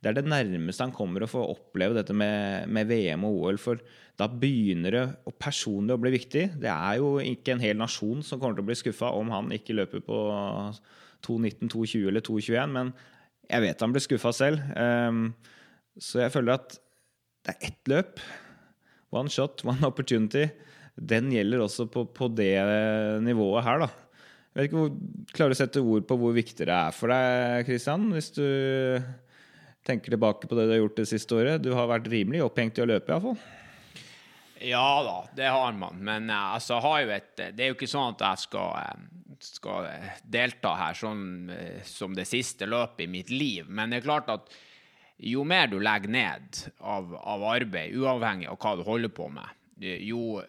det er det nærmeste han kommer å få oppleve dette med, med VM og OL. For da begynner det å personlig å bli viktig. Det er jo ikke en hel nasjon som kommer til å bli skuffa om han ikke løper på 2.19, 2.20 eller 2.21, men jeg vet han blir skuffa selv. Um, så jeg føler at det er ett løp. One shot, one opportunity. Den gjelder også på, på det nivået her, da. Jeg vet ikke hvor, Klarer å sette ord på hvor viktig det er for deg, Kristian? Hvis du tenker tilbake på det du har gjort det siste året. Du har vært rimelig opphengt i å løpe, iallfall. Ja da, det har man. Men eh, altså, har et, det er jo ikke sånn at jeg skal, eh, skal delta her sånn eh, som det siste løpet i mitt liv. Men det er klart at jo mer du legger ned av, av arbeid, uavhengig av hva du holder på med, jo,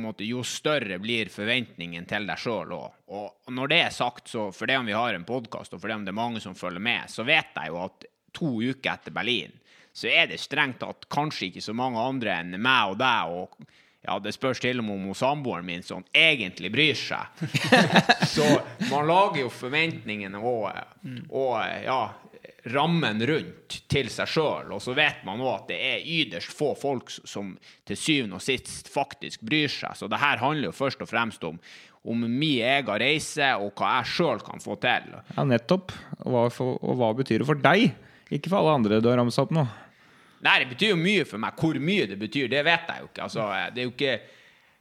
måte, jo større blir forventningen til deg sjøl òg. Og når det er sagt, så det om vi har en podkast, og for det om det er mange som følger med, så vet jeg jo at to uker etter Berlin, så er det strengt tatt kanskje ikke så mange andre enn meg og deg og ja, det spørs til og med om samboeren min som egentlig bryr seg. så man lager jo forventningene og, og ja, rammen rundt til seg sjøl. Og så vet man òg at det er ytterst få folk som til syvende og sist faktisk bryr seg. Så det her handler jo først og fremst om, om min egen reise og hva jeg sjøl kan få til. Ja, nettopp. Hva, for, og hva betyr det for deg? Ikke for alle andre du har ramsa opp nå. Nei, det betyr jo mye for meg. Hvor mye det betyr, det vet jeg jo ikke. Altså, det er jo ikke,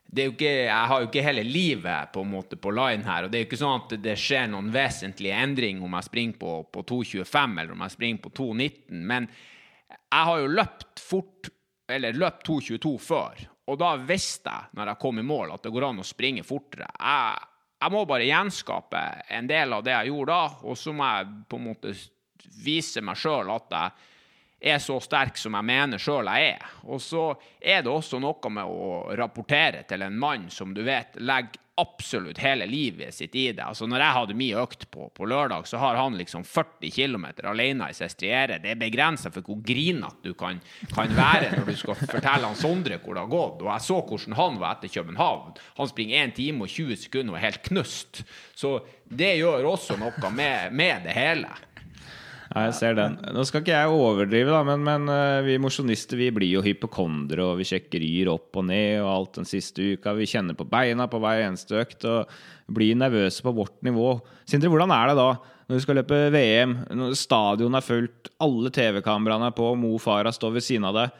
det er jo ikke Jeg har jo ikke hele livet på en måte på line her. Og det er jo ikke sånn at det skjer noen vesentlige endring om jeg springer på, på 2.25 eller om jeg springer på 2.19. Men jeg har jo løpt fort, eller løpt 2.22 før. Og da visste jeg, når jeg kom i mål, at det går an å springe fortere. Jeg, jeg må bare gjenskape en del av det jeg gjorde da, og så må jeg på en måte vise meg sjøl at jeg er så sterk som jeg mener sjøl jeg er. Og så er det også noe med å rapportere til en mann som du vet legger absolutt hele livet sitt i det. Altså Når jeg hadde min økt på, på lørdag, så har han liksom 40 km alene i Sestriere. Det er begrensa for hvor grinete du kan, kan, være når du skal fortelle han Sondre hvor det har gått. Og jeg så hvordan han var etter København. Han springer 1 time og 20 sekunder og er helt knust. Så det gjør også noe med, med det hele. Ja, jeg ser den. Nå skal ikke jeg overdrive, da, men, men uh, vi mosjonister vi blir jo hypokondere, og vi sjekker yr opp og ned og alt den siste uka. Vi kjenner på beina på hver eneste økt og blir nervøse på vårt nivå. Sindre, hvordan er det da når du skal løpe VM, når stadion er fullt, alle TV-kameraene er på, Mo Farah står ved siden av deg.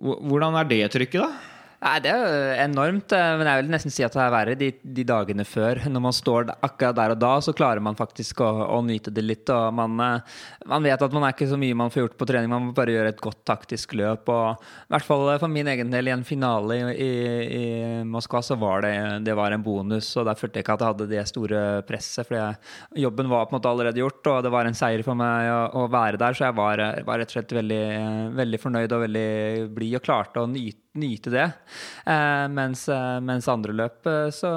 Hvordan er det trykket, da? Nei, Det er jo enormt, eh, men jeg vil nesten si at det er verre de, de, dagene før. Når man står akkurat der og da, så klarer man faktisk å, å nyte det litt. og man, eh, man, vet at man er ikke så mye man får gjort på trening, man må bare gjøre et godt taktisk løp. og I hvert fall for min egen del, i en finale i, i, i Moskva, så var det, det var en bonus. og Der følte jeg ikke at jeg hadde det store presset, for jobben var på en måte allerede gjort. Og det var en seier for meg å, å være der, så jeg var, var, rett og slett veldig, veldig fornøyd og veldig blid og klarte å nyte nyte det. Eh, mens, eh, mens, andre løp, eh, så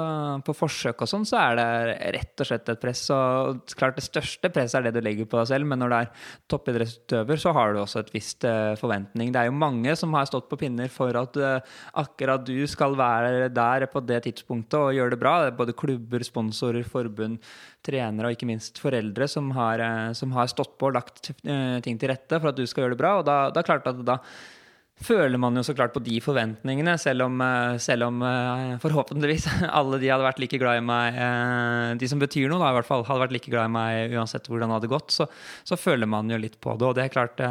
på forsøk og sånn, så er det rett og slett et press. Og klart det største presset er det du legger på deg selv, men når du er toppidrettsutøver, så har du også et visst eh, forventning. Det er jo mange som har stått på pinner for at eh, akkurat du skal være der på det tidspunktet og gjøre det bra. Det er både klubber, sponsorer, forbund, trenere og ikke minst foreldre som har, uh, som har stått på og lagt ting til rette for at du skal gjøre det bra. Og da, da klart at da føler man jo så klart på de forventningene, selv om, eh, selv om eh, forhåpentligvis alle de hadde vært like glad i meg eh, De som betyr noe, da, i hvert fall, hadde vært like glad i meg uansett hvordan det hadde gått, så, så føler man jo litt på det. Og det er klart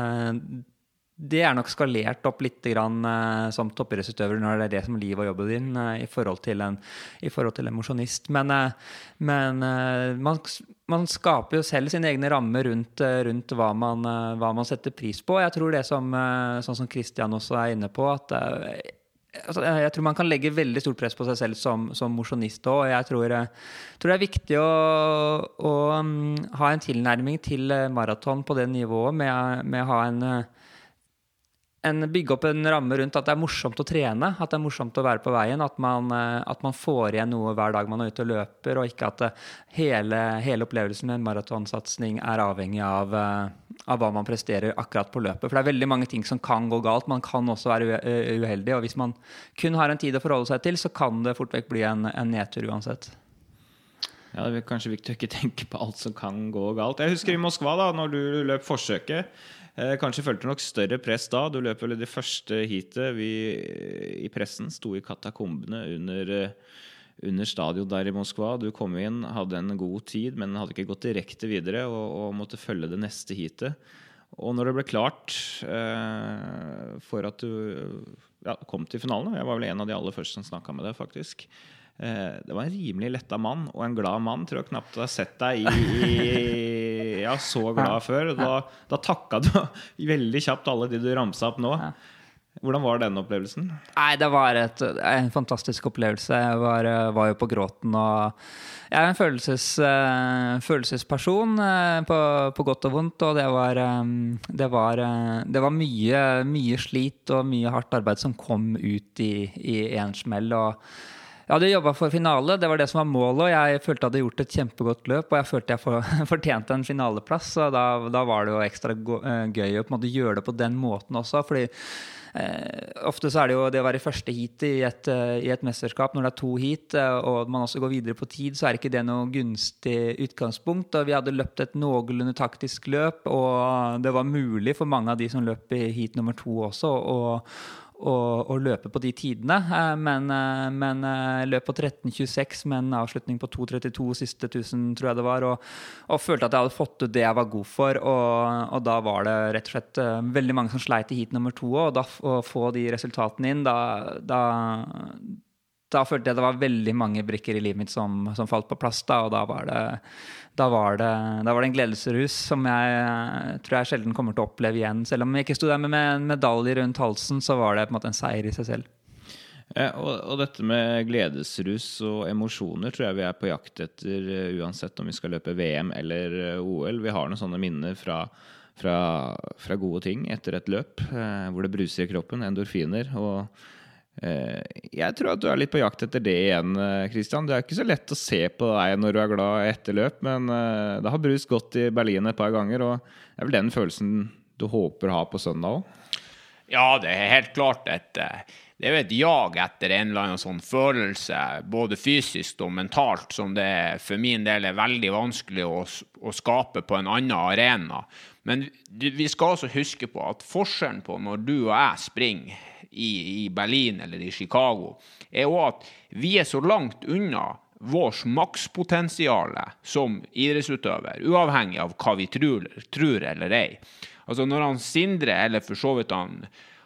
det er nok skalert opp litt grann, uh, som toppidrettsutøver når det er det som livet og jobben din uh, i forhold til en, i en mosjonist. Men, uh, men man, man, skaper jo selv sine egne rammer rundt, rundt hva, man, hva, man, setter pris på. Jeg tror det som, sånn som Christian også er inne på, at altså, jeg tror man kan legge veldig stort press på seg selv som, som mosjonist òg. Jeg tror, tror, det er viktig å, å um, ha en tilnærming til maraton på det nivået med, med å ha en en, bygge opp en ramme rundt at det er morsomt å trene, at det er morsomt å være på veien. At man, eh, at man får igjen noe hver dag man er ute og løper, og ikke at eh, hele, hele opplevelsen med en maratonsatsing er avhengig av, eh, av, hva man presterer akkurat på løpet. For det er veldig mange ting som kan gå galt. Man kan også være uheldig. Og hvis man kun har en tid å forholde seg til, så kan det fort vekk bli en, en nedtur uansett. Ja, Det er kanskje viktig å ikke tenke på alt som kan gå galt. Jeg husker i Moskva, da når du løp forsøket. Eh, kanskje følte du nok større press da. Du løp vel i det første heatet. Vi i pressen sto i katakombene under, under stadion der i Moskva. Du kom inn, hadde en god tid, men hadde ikke gått direkte videre og, og måtte følge det neste heatet. Og når det ble klart eh, for at du ja, kom til finalen Jeg var vel en av de aller første som snakka med deg, faktisk. Eh, det var en rimelig letta mann, og en glad mann. Tror jeg knapt har sett deg i, i ja, så glad før. Da, da takka du veldig kjapt alle de du ramsa opp nå. Hvordan var den opplevelsen? Nei, Det var et, en fantastisk opplevelse. Jeg var, var, jo på gråten. og Jeg er en følelses, uh, følelsesperson på, på, godt og vondt. Og det var, det var, det var mye, mye, slit og mye hardt arbeid som kom ut i, en smell. og jeg hadde jobba for finale, det var det som var målet. og Jeg følte jeg hadde gjort et kjempegodt løp, og jeg følte jeg for, fortjente en finaleplass. og da, da, var det jo ekstra eh, gøy å gjøre det på den måten også. fordi eh, ofte så er det jo det å være første heat i et, eh, i et mesterskap, når det er to heat, eh, og man også går videre på tid, så er ikke det noe gunstig utgangspunkt. og Vi hadde løpt et noenlunde taktisk løp, og det var mulig for mange av de som løp i heat nummer to også, å å, å, løpe på de tidene. Eh, men, eh, men eh, løp på 13.26 med en avslutning på 2.32 siste 1000, tror jeg det var. Og, og, følte at jeg hadde fått ut det jeg var god for. Og, og da var det rett og slett veldig mange som sleit i heat nummer to. Og da å få de resultatene inn, da, da da følte jeg det var veldig mange brikker i livet mitt som, som falt på plass. Da, og da var, det, da, var det, da var det en gledesrus som jeg tror jeg sjelden kommer til å oppleve igjen. Selv om jeg ikke sto der med, en medalje rundt halsen, så var det på en måte en seier i seg selv. Ja, og, og, dette med gledesrus og emosjoner tror jeg vi er på jakt etter uh, uansett om vi skal løpe VM eller OL. Vi har noen sånne minner fra, fra, fra gode ting etter et løp hvor det bruser i kroppen, endorfiner. og Eh, jeg tror at du er litt på jakt etter det igjen, Kristian. Det er ikke så lett å se på deg når du er glad etter løp, men eh, det har brust godt i Berlin et par ganger, og det er vel den følelsen du håper å ha på søndag òg? Ja, det er helt klart et eh, det er jo et jag etter en eller annen sånn følelse, både fysisk og mentalt, som det for min del er veldig vanskelig å, å skape på en annen arena. Men vi skal også huske på at forskjellen på når du og jeg springer i, i Berlin eller i Chicago, er òg at vi er så langt unna vårt makspotensial som idrettsutøver, uavhengig av hva vi tror, tror eller ei. Altså Når han Sindre, eller for så vidt han,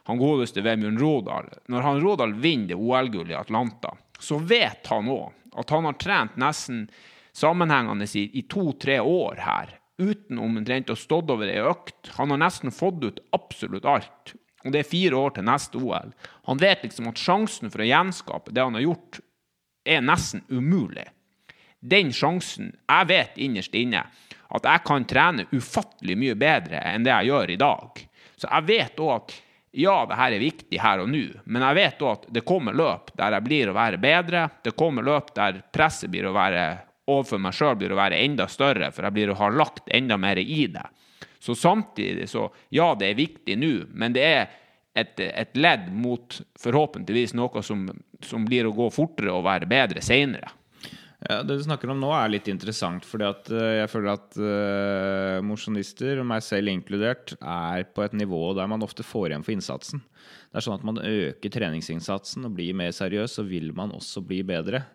han godeste Vemund Rodal, når han Rodal vinner OL-gullet i Atlanta, så vet han òg at han har trent nesten sammenhengende i, i to-tre år her, uten omtrent å stått over ei økt. Han har nesten fått ut absolutt alt og det er fire år til neste OL. Han vet liksom at sjansen for å gjenskape det han har gjort, er nesten umulig. Den sjansen Jeg vet innerst inne at jeg kan trene ufattelig mye bedre enn det jeg gjør i dag. Så jeg vet òg at ja, det her er viktig her og nå, men jeg vet òg at det kommer løp der jeg blir å være bedre. Det kommer løp der presset blir å være overfor meg sjøl blir å være enda større, for jeg blir å ha lagt enda mer i det. Så samtidig så Ja, det er viktig nå, men det er et, et ledd mot forhåpentligvis noe som, som, blir å gå fortere og være bedre seinere. Ja, det du snakker om nå, er litt interessant. fordi at uh, jeg føler at uh, mosjonister, meg selv inkludert, er på et nivå der man ofte får igjen for innsatsen. Det er sånn at man øker treningsinnsatsen og blir mer seriøs, så vil man også bli bedre.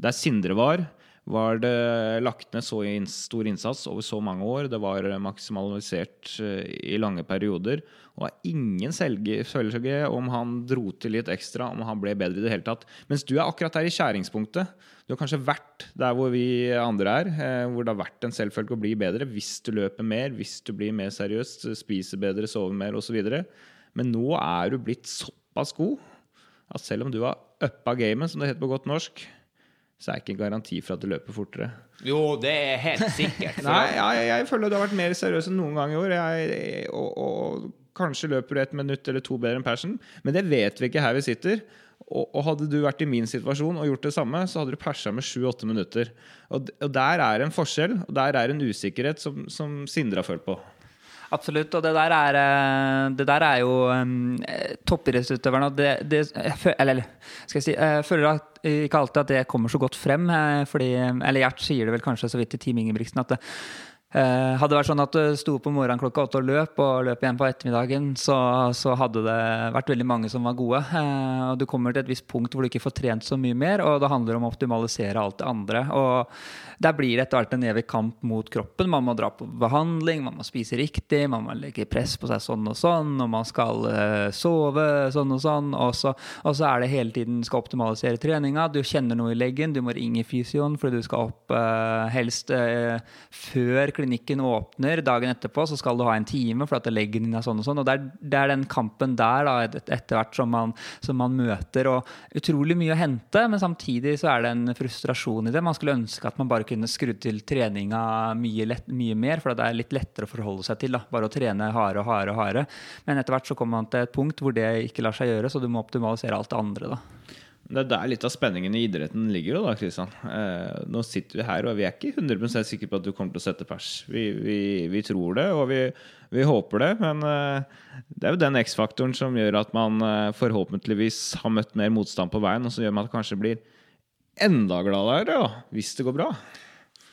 Der Sindre var, var det lagt ned så stor innsats over så mange år. Det var maksimalisert eh, i lange perioder. Og ingen selvfølge om han dro til litt ekstra, om han ble bedre i det hele tatt. Mens du er akkurat der i skjæringspunktet. Du har kanskje vært der hvor vi andre er, eh, hvor det har vært en selvfølge å bli bedre hvis du løper mer, hvis du blir mer seriøs, spiser bedre, sover mer osv. Men nå er du blitt såpass god at selv om du har uppa gamet, som det heter på godt norsk, så er det ikke en garanti for at du løper fortere. Jo, det er helt sikkert. Nei, jeg, jeg, føler du har vært mer seriøs enn noen gang i år. Jeg, og, og, kanskje løper du et minutt eller to bedre enn persen, men det vet vi ikke her vi sitter. Og, og hadde du vært i min situasjon og gjort det samme, så hadde du persa med sju-åtte minutter. Og, og, der er en forskjell, og der er en usikkerhet som, som Sindre har følt på. Absolutt. Og det der er, eh, det der er jo um, toppidrettsutøverne det, det, Eller skal jeg si Jeg føler at, ikke alltid at det kommer så godt frem. Fordi, eller Gjert sier det vel kanskje så vidt til Team Ingebrigtsen at det, Eh, hadde det vært sånn at du sto om morgenen klokka åtte og løp, og løp igjen på ettermiddagen, så, så hadde det vært veldig mange som var gode. Eh, og du kommer til et visst punkt hvor du ikke får trent så mye mer, og det handler om å optimalisere alt det andre. Og der blir det etter hvert en evig kamp mot kroppen. Man må dra på behandling, man må spise riktig, man må legge press på seg sånn og sånn, og man skal uh, sove sånn og sånn. Og så, og så, er det hele tiden skal optimalisere treninga. Du kjenner noe i leggen, du må ringe fysioen fordi du skal opp helst før klinikken klinikken åpner dagen etterpå, så skal du ha en time for at leggen din er sånn og sånn. Og det er, det er den kampen der da, etter hvert som man, som man, møter. Og utrolig mye å hente, men samtidig så er det en frustrasjon i det. Man skulle ønske at man bare kunne skrudd til treninga mye, lett, mye mer, for det er litt lettere å forholde seg til. Da. Bare å trene hardere og hardere og hardere. Men etter hvert så kommer man til et punkt hvor det ikke lar seg gjøre, så du må optimalisere alt det andre. da. Det er der litt av spenningen i idretten ligger. da, Kristian. Eh, nå sitter vi her, og vi er ikke 100 sikre på at du kommer til å sette pers. Vi, vi, vi tror det, og vi, vi håper det. Men eh, det er jo den X-faktoren som gjør at man eh, forhåpentligvis har møtt mer motstand på veien, og som gjør at man kanskje blir enda gladere hvis det går bra.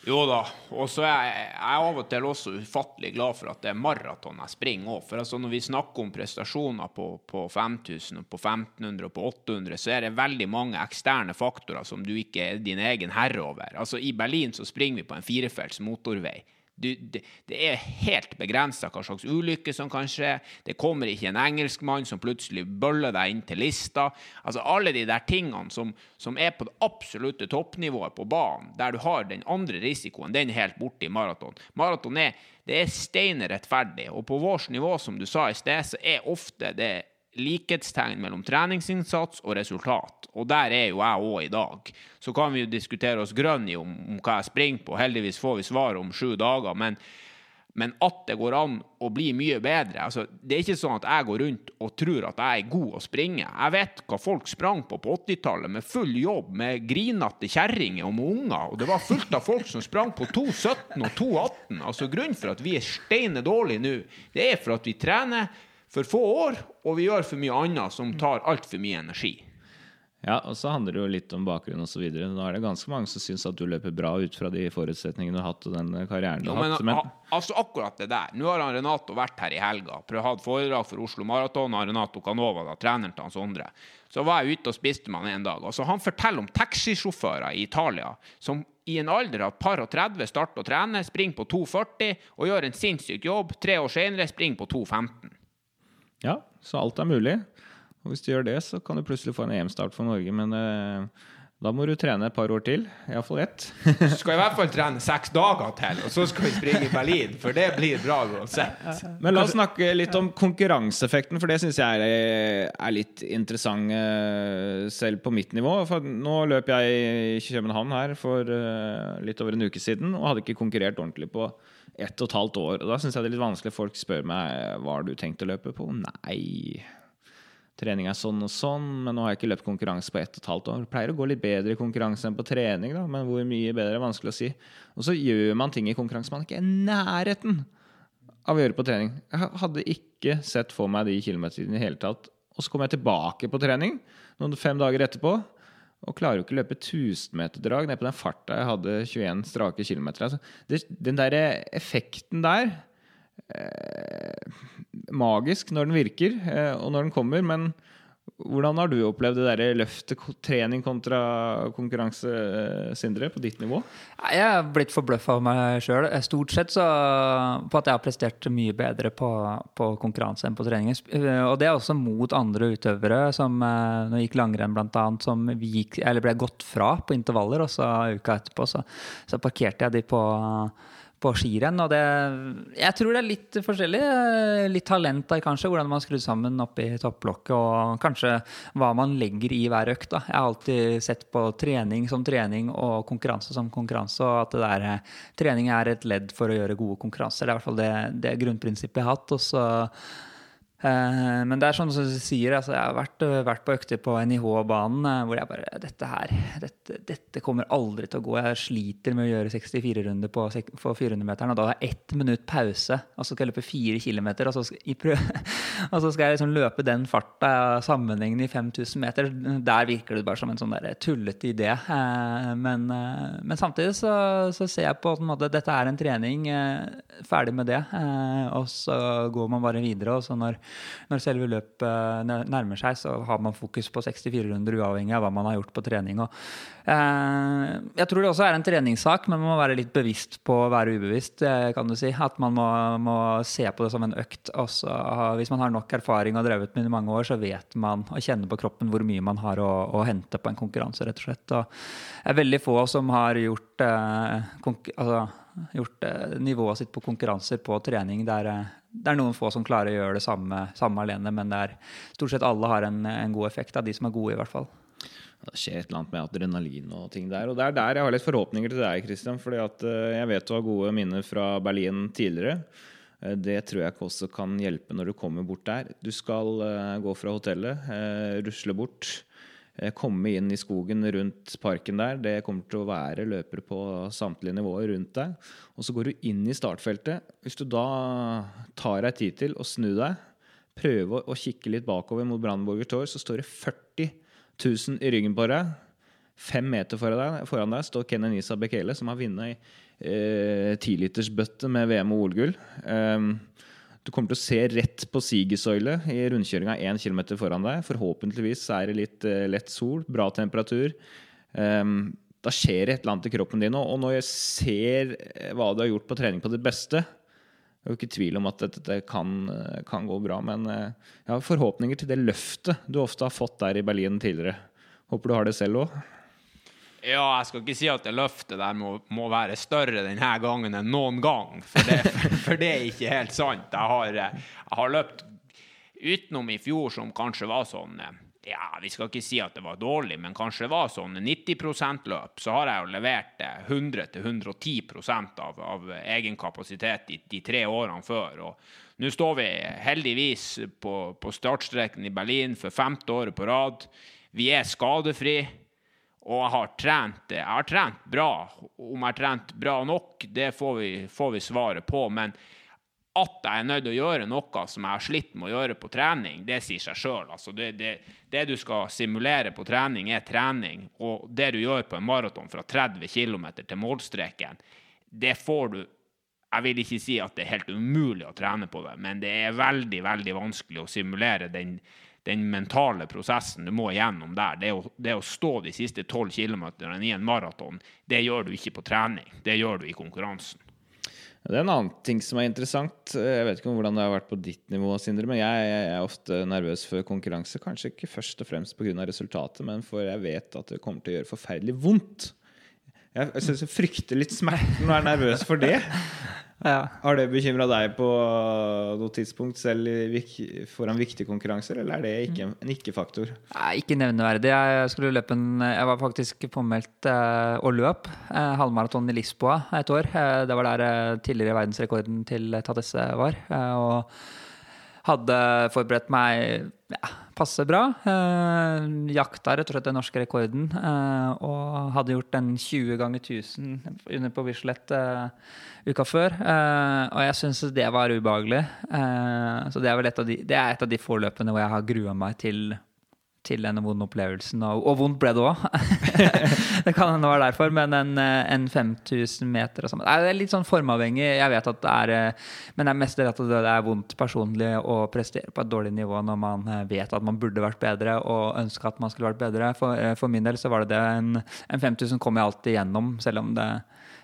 Jo da, og så er jeg, av og til også ufattelig glad for at det er maraton jeg springer òg. For altså når vi snakker om prestasjoner på, på 5000, og på 1500 og på 800, så er det veldig mange eksterne faktorer som du ikke er din egen herre over. Altså I Berlin så springer vi på en firefelts motorvei. Du, det, det, er helt begrensa hva slags ulykke som kan skje. Det kommer ikke en engelskmann som plutselig bøller deg inn til lista. Altså Alle de der tingene som, som er på det absolutte toppnivået på banen, der du har den andre risikoen, den er helt borte i maraton. Maraton er, er stein rettferdig, og på vårt nivå, som du sa i sted, så er ofte det likhetstegn mellom treningsinnsats og resultat. Og der er jo jeg òg i dag. Så kan vi jo diskutere oss grønn i om, om, hva jeg springer på. Heldigvis får vi svar om sju dager. Men, men at det går an å bli mye bedre altså, Det er ikke sånn at jeg går rundt og tror at jeg er god å springe. Jeg vet hva folk sprang på på 80-tallet, med full jobb, med grinete kjerringer og med unger. Og det var fullt av folk som sprang på 2.17 og 2.18. Altså, grunnen for at vi er steine dårlige nå, det er for at vi trener for få år, og vi gjør for mye annet som tar altfor mye energi. Ja, og så handler det jo litt om bakgrunn osv. Nå er det ganske mange som syns at du løper bra ut fra de forutsetningene du har hatt og den karrieren du har hatt. Men, altså akkurat det der. Nå har han Renato vært her i helga. Prøvd hatt foredrag for Oslo Maraton av Renato Canova, da, treneren til hans Sondre. Så var jeg ute og spiste med han en dag. Altså, han forteller om taxisjåfører i Italia som i en alder av par og 30 starter å trene, springer på 2,40 og gjør en sinnssyk jobb. Tre år senere springer på 2,15. Ja, så alt er mulig. Og hvis du gjør det, så kan du plutselig få en EM-start for Norge, men eh, da må du trene et par år til. Iallfall ett. du skal i hvert fall trene seks dager til, og så skal vi springe i Berlin. For det blir bra uansett. Men la oss snakke litt om konkurranseeffekten, for det syns jeg er, er, litt interessant eh, selv på mitt nivå. For nå løp jeg i København her for uh, litt over en uke siden og hadde ikke konkurrert ordentlig på ett og et halvt år. Og da syns jeg det er litt vanskelig. Folk spør meg hva har du tenkt å løpe på. Nei, trening er sånn og sånn, men nå har jeg ikke løpt konkurranse på ett og et halvt år. Pleier å gå litt bedre i konkurranse enn på trening, da, men hvor mye bedre er vanskelig å si. Og så gjør man ting i konkurranse man ikke er i nærheten av å gjøre på trening. Jeg hadde ikke sett for meg de kilometerne i det hele tatt. Og så kom jeg tilbake på trening noen fem dager etterpå og klarer jo ikke å løpe 1000-meterdrag ned på den farta jeg hadde 21 strake kilometer. Altså, den der effekten der eh, Magisk når den virker, eh, og når den kommer, men hvordan har du opplevd det der løftet, trening kontra konkurranse, Sindre, på ditt nivå? Jeg har blitt forbløffa av meg sjøl. Stort sett så, på at jeg har prestert mye bedre på, på, konkurranse enn på trening. Og det er også mot andre utøvere, som når jeg gikk langrenn bl.a., som gikk, ble gått fra på intervaller, og så uka etterpå så, så parkerte jeg de på på skirenn. Og det, jeg tror det er litt forskjellig. Litt talent der, kanskje, hvordan man skrur sammen oppi topplokket, og kanskje hva man legger i hver økt. Da. Jeg har alltid sett på trening som trening og konkurranse som konkurranse, og at det der, trening er et ledd for å gjøre gode konkurranser. Det er i hvert fall det, det grunnprinsippet jeg har hatt. Og så Eh, men det er sånn som du sier, altså, jeg har vært, vært på økter på NIH-banen eh, hvor jeg bare Dette her, dette, dette, kommer aldri til å gå. Jeg sliter med å gjøre 64-runder på, på 400-meteren, og da har jeg ett minutt pause, og så skal jeg løpe fire kilometer, og så skal, og så skal jeg liksom løpe den farta sammenhengende i 5000 meter. Der virker det bare som en sånn der tullete idé. Eh, men, men samtidig så, så, ser jeg på en måte dette er en trening, ferdig med det, og så går man bare videre. og så når når selve løpet nærmer seg, så har man fokus på 64 runder uavhengig av hva man har gjort på trening. Og, eh, jeg tror det også er en treningssak, men man må være litt bevisst på å være ubevisst. Eh, kan du si. At man må, må se på det som en økt. Også, hvis man har nok erfaring og drevet med det i mange år, så vet man og kjenner på kroppen hvor mye man har å, å hente på en konkurranse, rett og slett. Og det er veldig få som har gjort, eh, altså, gjort eh, nivået sitt på konkurranser på trening der eh, det er noen få som klarer å gjøre det samme, samme alene, men det er, stort sett alle har en, en, god effekt av de som er gode, i hvert fall. Det skjer et eller annet med adrenalin og ting der. Og det er der jeg har litt forhåpninger til deg, Christian. fordi eh, jeg vet du har gode minner fra Berlin tidligere. Eh, det tror jeg ikke også kan hjelpe når du kommer bort der. Du skal eh, gå fra hotellet, rusle bort komme inn i skogen rundt parken der. Det kommer til å være løpere på samtlige nivåer rundt deg. Og så går du inn i startfeltet. Hvis du da tar deg tid til å snu deg, prøve å kikke litt bakover mot Brandenburger Tor, så står det 40 000 i ryggen på deg. Fem meter foran deg, foran deg står Kenenisa Bekele, som har vunnet eh, tilitersbøtte med VM og OL-gull. Um, du kommer til å se rett på Sigersøyle i rundkjøringa én km foran deg. Forhåpentligvis er det litt uh, lett sol, bra temperatur. Um, da skjer det et eller annet i kroppen din. Og når jeg ser eh, hva du har gjort på trening på ditt beste Jeg er jo ikke tvil om at dette kan, eh, kan gå bra, men jeg har forhåpninger til det løftet du ofte har fått der i Berlin tidligere. Håper du har det selv òg. Ja, jeg skal ikke si at det løftet der må, må, være større denne gangen enn noen gang. For det, for det er ikke helt sant. Jeg har, jeg har, løpt utenom i fjor som kanskje var sånn ja, Vi skal ikke si at det var dårlig, men kanskje det var sånn 90% løp. Så har jeg jo levert 100-110 av, av egen kapasitet de, de tre årene før. og nå står vi heldigvis på, på startstreken i Berlin for femte året på rad. Vi er skadefri. Og jeg har trent Jeg har trent bra. Om jeg har trent bra nok, det får vi, får vi svaret på. Men at jeg er nødt til å gjøre noe som jeg har slitt med å gjøre på trening, det sier seg sjøl. Altså det, det, det, du skal simulere på trening, er trening. Og det du gjør på en maraton fra 30 km til målstreken, det får du Jeg vil ikke si at det er helt umulig å trene på det, men det er veldig, veldig vanskelig å simulere den den mentale prosessen du må igjennom der, det å, det å stå de siste tolv kilometerne i en maraton, det gjør du ikke på trening. Det gjør du i konkurransen. Det er en annen ting som er interessant. Jeg vet ikke hvordan det har vært på ditt nivå, Sindre, men jeg, jeg er ofte nervøs for konkurranse. Kanskje ikke først og fremst pga. resultatet, men for jeg vet at det kommer til å gjøre forferdelig vondt. Jeg, jeg, jeg frykter litt smerten og er nervøs for det. Ja. Har det bekymra deg på noe tidspunkt selv foran viktige konkurranser, eller er det ikke en ikke-faktor? Ikke nevneverdig. Jeg skulle løpe en Jeg var faktisk påmeldt eh, og løp eh, halvmaraton i Lisboa et år. Eh, det var der eh, tidligere verdensrekorden til Tadesse var. Eh, og hadde forberedt meg ja, passe bra. Eh, jakta rett og slett den norske rekorden. Eh, og hadde gjort den 20 ganger 1000 under på Bislett eh, uka før. Eh, og jeg syns det var ubehagelig. Eh, så det er, et de, det er et av de få hvor jeg har grua meg til til denne vonde opplevelsen. Og, og vondt ble det òg. det kan hende være derfor, men en, en 5000 meter og sånn Det er litt sånn formavhengig. Jeg vet at det er Men det er mest rett at det er vondt personlig å prestere på et dårlig nivå når man eh, vet at man burde vært bedre og ønska at man skulle vært bedre. For, eh, for, min del så var det det. En, en 5000 kom jeg alltid gjennom, selv om det,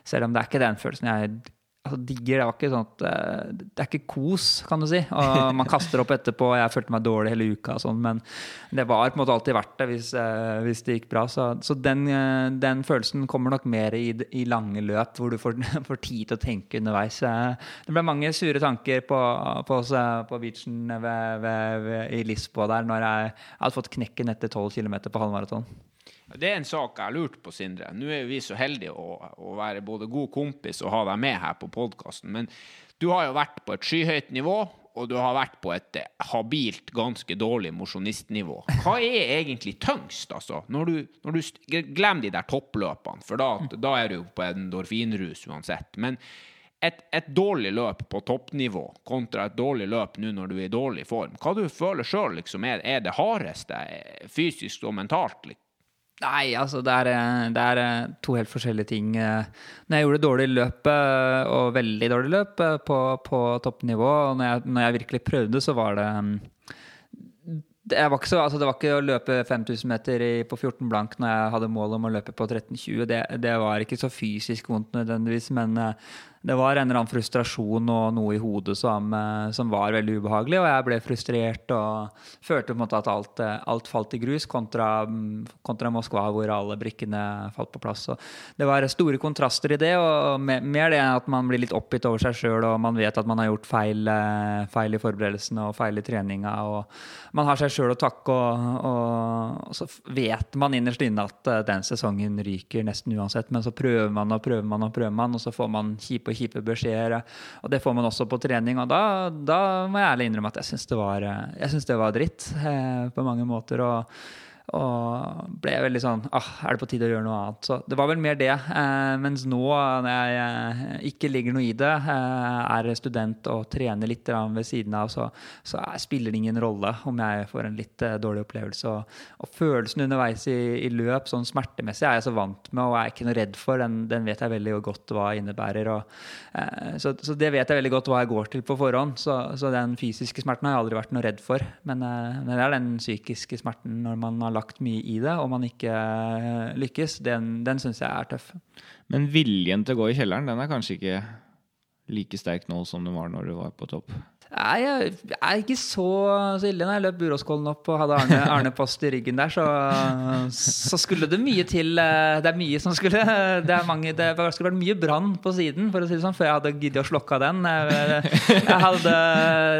selv om det er ikke den følelsen jeg altså, digger. Det var ikke sånn at uh, Det er ikke kos, kan du si. Og man kaster opp etterpå. Jeg følte meg dårlig hele uka, og sånn, men det var på en måte alltid verdt det hvis, uh, hvis det gikk bra. Så, så den, uh, den, følelsen kommer nok mer i, i lange løp, hvor du får, får, tid til å tenke underveis. det ble mange sure tanker på, på, på beachen ved, ved, ved, i Lisboa der når jeg hadde fått knekken etter 12 km på halvmaraton. Det er en sak jeg har lurt på, Sindre. Nå er vi så heldige å, å være både god kompis og ha deg med her på podkasten. Men du har jo vært på et skyhøyt nivå, og du har vært på et habilt, ganske dårlig mosjonistnivå. Hva er egentlig tyngst, altså? Når du, når du Glem de der toppløpene, for da, da er du jo på en endorfinrus uansett. Men et, et, dårlig løp på toppnivå kontra et dårlig løp nå når du er i dårlig form, hva du føler sjøl liksom, er, er, det hardeste fysisk og mentalt? Liksom? Nei, altså det er, eh, det er, eh, to helt forskjellige ting. Eh, når jeg gjorde dårlig løp, og veldig dårlig løp, på, på toppnivå, og når jeg, når jeg, virkelig prøvde, så var det mm, det var, så, altså det var ikke å løpe 5000 meter på 14 blank når jeg hadde mål om å løpe på 13,20. Det, det var ikke så fysisk vondt nødvendigvis, men det var en eller annen frustrasjon og noe i hodet som, eh, som, var veldig ubehagelig. Og jeg ble frustrert og følte på en måte at alt, eh, alt falt i grus, kontra, kontra, Moskva, hvor alle brikkene falt på plass. Og det var store kontraster i det, og mer det at man blir litt oppgitt over seg sjøl, og man vet at man har gjort feil, eh, feil i forberedelsene og feil i treninga. og Man har seg sjøl å takke, og, og, og, så vet man innerst inne at den sesongen ryker nesten uansett, men så prøver man og prøver man og prøver man, og så får man kjipe på kjipe beskjeder. Og det får man også på trening. Og da, da må jeg ærlig innrømme at jeg syns det, det, var dritt eh, på mange måter. og og ble veldig sånn ah, Er det på tide å gjøre noe annet? Så det var vel mer det. Eh, mens nå, når jeg eh, ikke ligger noe i det, eh, er student og trener litt ved siden av, så, så spiller det ingen rolle om jeg får en litt eh, dårlig opplevelse. Og, og følelsen underveis i, i, løp, sånn smertemessig, er jeg så vant med og er ikke noe redd for. Den, den vet jeg veldig godt hva innebærer. Og, eh, så, så, det vet jeg veldig godt hva jeg går til på forhånd. Så, så den fysiske smerten har jeg aldri vært noe redd for. Men, eh, men det er den psykiske smerten når man har lagt mye i det, og man ikke eh, lykkes, den, den syns jeg er tøff. Men viljen til å gå i kjelleren, den er kanskje ikke like sterk nå som den var når du var på topp? Nei, jeg er ikke så, så ille. Når jeg løp Buråskollen opp og hadde Arne, Arne Post i ryggen der, så, så, skulle det mye til. Eh, det er mye som skulle Det, mange, det skulle vært mye brann på siden, for å si det sånn, før jeg hadde giddet å slokke den. Jeg, hadde,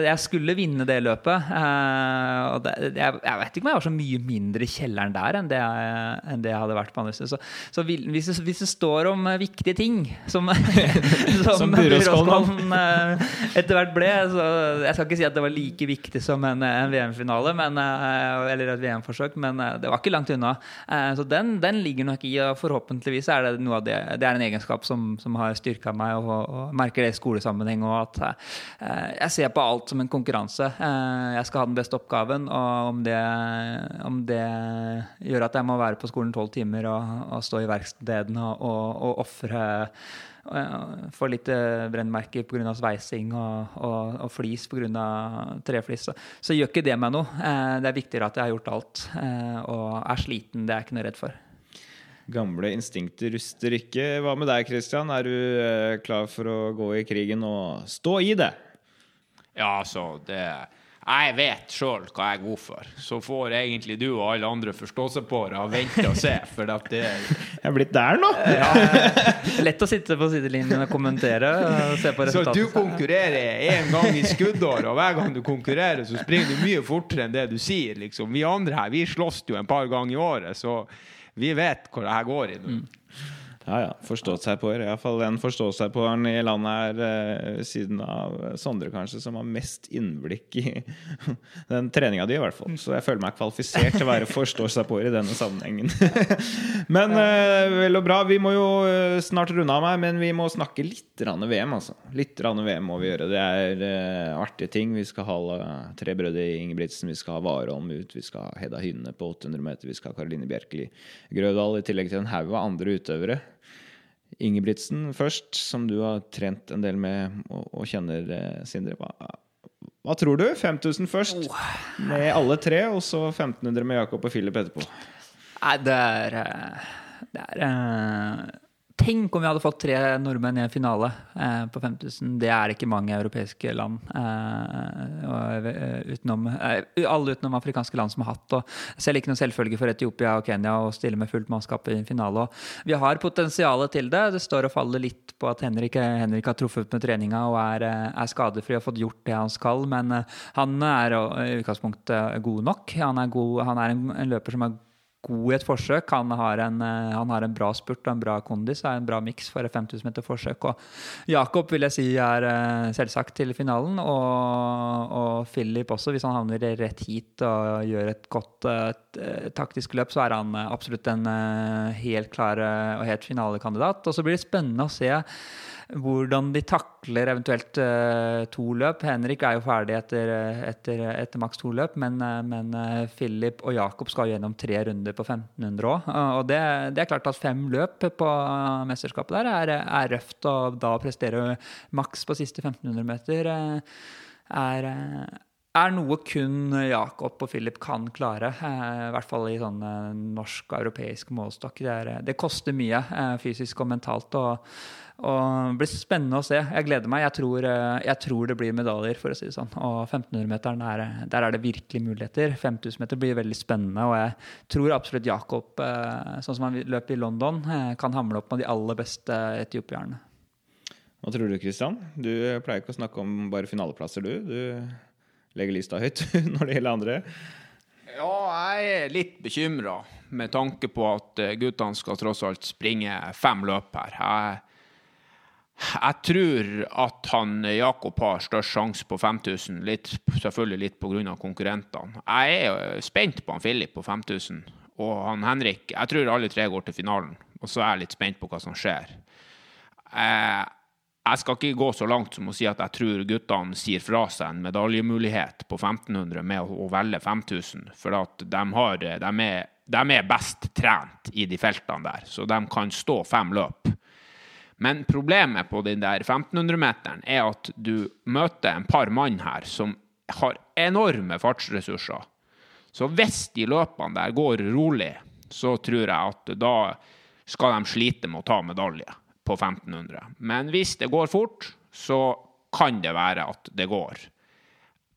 jeg, skulle vinne det løpet. Eh, og det, jeg, jeg, vet ikke om jeg var så mye mindre i kjelleren der enn det jeg, enn det jeg hadde vært på andre steder. Så, så hvis, det, hvis, det, står om viktige ting, som, som, som Buråskollen eh, etter hvert ble, så jeg skal ikke si at det var like viktig som en, en VM-finale eh, eller et VM-forsøk, men eh, det var ikke langt unna. Eh, så den, den, ligger nok i, og forhåpentligvis er det noe av det Det er en egenskap som, som har styrka meg, og, og, merker det i skolesammenheng. Og at jeg ser på alt som en konkurranse. Jeg skal ha den beste oppgaven, og om det, om det gjør at jeg må være på skolen tolv timer og, og, stå i verkstedet og, og, og ofre Får litt eh, brennmerker pga. sveising og, og, og flis pga. treflis. Så, så gjør ikke det meg noe. Eh, det er viktigere at jeg har gjort alt. Eh, og er sliten, det er jeg ikke noe redd for. Gamle instinkter ruster ikke. Hva med deg, Christian? Er du klar for å gå i krigen og stå i det? Ja, altså, det jeg vet sjøl hva jeg er god for. Så får egentlig du og alle andre forstå seg på det og vente og se. For at det Jeg er blitt der nå! Ja, lett å sitte på sidelinjen og kommentere. Og se på så du konkurrerer én gang i skuddår, og hver gang du konkurrerer, så springer du mye fortere enn det du sier. Liksom. Vi andre her vi slåss jo en par ganger i året, så vi vet hvor det her går i nå. Mm. Ja, ja. Forstått seg på. Iallfall den forstått seg på-eren i landet her, eh, siden av Sondre, kanskje, som har mest innblikk i den treninga di, i hvert fall. Så jeg føler meg kvalifisert til å være forstå seg på i denne sammenhengen. men uh, vel og bra. Vi må jo uh, snart runde av meg, men vi må snakke litt VM, altså. Litt VM må vi gjøre. Det er artige ting. Vi skal ha tre brødre i Ingebrigtsen, vi skal ha Warholm ut, vi skal ha Hedda Hynne på 800 meter, vi skal ha Karoline Bjerkeli Grødal, i tillegg til en haug av andre utøvere. Ingebrigtsen først, som du har trent en del med og, og kjenner, eh, Sindre. Hva, hva, tror du? 5000 først, oh. med alle tre, og så 1500 med Jakob og Philip etterpå? Nei, det er eh, Det er eh, Tenk om vi hadde fått tre nordmenn i en finale eh, på 5000. Det er ikke mange europeiske land. Eh, utenom, eh, alle utenom afrikanske land som har hatt. Og selv ikke noe selvfølge for Etiopia og Kenya å stille med fullt mannskap i en finale. Og vi har potensialet til det. Det står og faller litt på at Henrik, Henrik har truffet med treninga og er, eh, er, skadefri og fått gjort det han skal. Men eh, han er i utgangspunktet god nok. Han er, god, han er en, en løper som er god i et forsøk. Han har en, eh, han har en bra spurt og en bra kondis. er en bra miks for et 5000 meter forsøk. Og Jakob vil jeg si er eh, selvsagt til finalen. Og, og Philip også, hvis han havner rett hit og gjør et godt et, et taktisk løp, så er han absolutt en helt klar og helt finalekandidat. Og så blir det spennende å se hvordan de takler eventuelt uh, to løp. Henrik er jo ferdig etter, etter, etter maks to løp, men, uh, men uh, Philip og Jakob skal gjennom tre runder på 1500 òg. og det, det, er klart at fem løp på mesterskapet der er, er røft, og da å prestere maks på siste 1500 meter er er noe kun Jakob og Philip kan klare. I hvert fall i sånn norsk og europeisk målestokk. Det, det, koster mye fysisk og mentalt. Og, og det blir spennende å se. Jeg gleder meg. Jeg tror, eh, jeg tror det blir medaljer, for å si det sånn. Og 1500-meteren, der, der, er det virkelig muligheter. 5000-meter blir veldig spennende. Og jeg tror absolutt Jakob, eh, sånn som han løp i London, eh, kan hamle opp med de aller beste etiopierne. Hva tror du, Kristian? Du pleier ikke å snakke om bare finaleplasser, du. Du legger lista høyt når det gjelder andre. Ja, jeg er litt bekymra med tanke på at guttene skal tross alt springe fem løp her. Jeg jeg tror at han Jakob har størst sjanse på 5000, litt, selvfølgelig litt pga. konkurrentene. Jeg er spent på han Filip på 5000 og han Henrik. Jeg tror alle tre går til finalen, og så er jeg litt spent på hva som skjer. Eh, jeg skal ikke gå så langt som å si at jeg tror guttene sier fra seg en medaljemulighet på 1500 med å velge 5000, for at de, har, de, er, de er best trent i de feltene der, så de kan stå fem løp. Men problemet på den der 1500-meteren er at du møter en par mann her som har enorme fartsressurser. Så hvis de løpene der går rolig, så tror jeg at da skal de slite med å ta medalje på 1500. Men hvis det går fort, så kan det være at det går.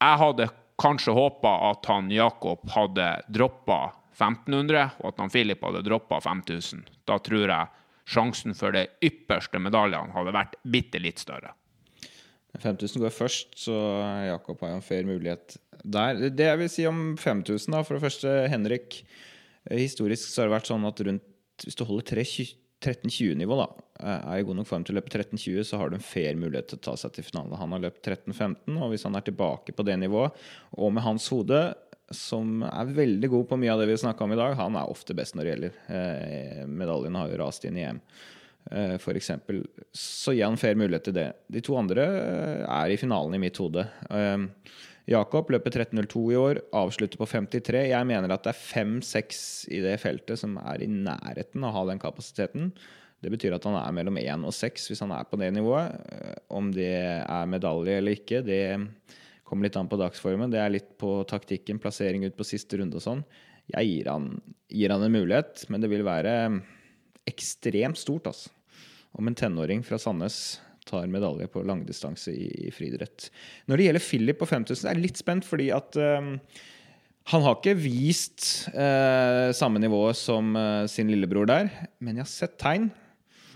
Jeg hadde kanskje håpa at han Jakob hadde droppa 1500, og at han Filip hadde droppa 5000. Da tror jeg sjansen for de ypperste medaljene hadde vært bitte litt større. 5000 går først, så Jakob har jo en fair mulighet der. Det jeg vil si om 5000, da, for det første, Henrik Historisk så har det vært sånn at rundt Hvis du holder 13-20-nivå, da, er i god nok form til å løpe 13-20, så har du en fair mulighet til å ta seg til finale. Han har løpt 13-15, og hvis han er tilbake på det nivået, og med hans hode som er veldig god på mye av det vi snakka om i dag. Han er ofte best når det gjelder. Eh, medaljene har jo rast inn i EM, eh, f.eks. Så gi han fair mulighet til det. De to andre eh, er i finalen i mitt hode. Eh, Jakob løper 13.02 i år, avslutter på 53. Jeg mener at det er 5-6 i det feltet som er i nærheten av å ha den kapasiteten. Det betyr at han er mellom 1 og 6 hvis han er på det nivået. Eh, om det er medalje eller ikke, det Kommer litt an på dagsformen. Det er litt på taktikken, plassering ut på siste runde og sånn. Jeg gir han, gir han en mulighet, men det vil være ekstremt stort, altså. Om en tenåring fra Sandnes tar medalje på langdistanse i, i friidrett. Når det gjelder Philip på 5000, er jeg litt spent, fordi at um, han har ikke vist uh, samme nivå som uh, sin lillebror der, men jeg har sett tegn.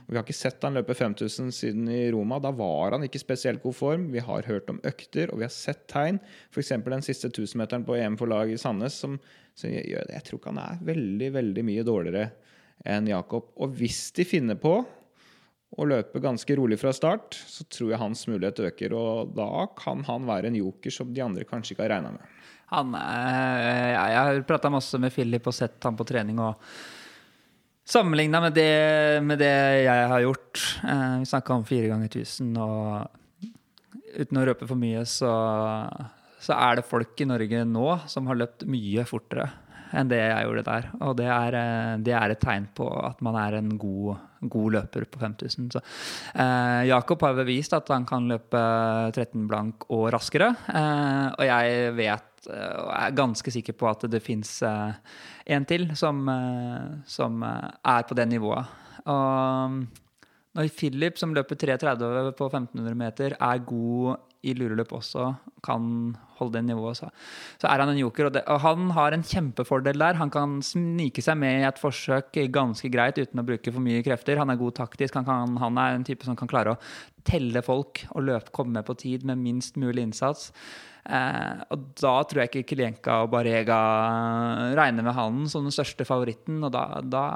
Vi har ikke sett han løpe 5000 siden i Roma. Da var han ikke spesielt god form. Vi har hørt om økter, og vi har sett tegn. F.eks. den siste 1000-meteren på EM for lag i Sandnes. Som, jeg, jeg, tror ikke han er veldig, veldig mye dårligere enn Jakob. Og hvis de finner på å løpe ganske rolig fra start, så tror jeg hans mulighet øker. Og da kan han være en joker som de andre kanskje ikke har regna med. Han, eh, jeg har prata masse med Philip og sett ham på trening. og Sammenligna med, med, det jeg har gjort eh, Vi snakka om fire ganger tusen, og uten å røpe for mye, så, så, er det folk i Norge nå som har løpt mye fortere enn det jeg gjorde der. Og det er, eh, det er et tegn på at man er en god, god løper på 5000. Så, eh, Jakob har bevist at han kan løpe 13 blank og raskere, eh, og jeg vet Eh, og er ganske sikker på at det fins eh, en til som, eh, som, er på det nivået. Og når Philip, som løper 3,30 på 1500 meter, er god i lureløp også kan holde det nivået, så, så er han en joker. Og, det, og, han har en kjempefordel der. Han kan snike seg med i et forsøk ganske greit uten å bruke for mye krefter. Han er god taktisk. Han, kan, han er en type som kan klare å telle folk og løpe, komme med på tid med minst mulig innsats. Eh, og da tror jeg ikke Kilienka og Barega regner med han som den største favoritten. Og da, da,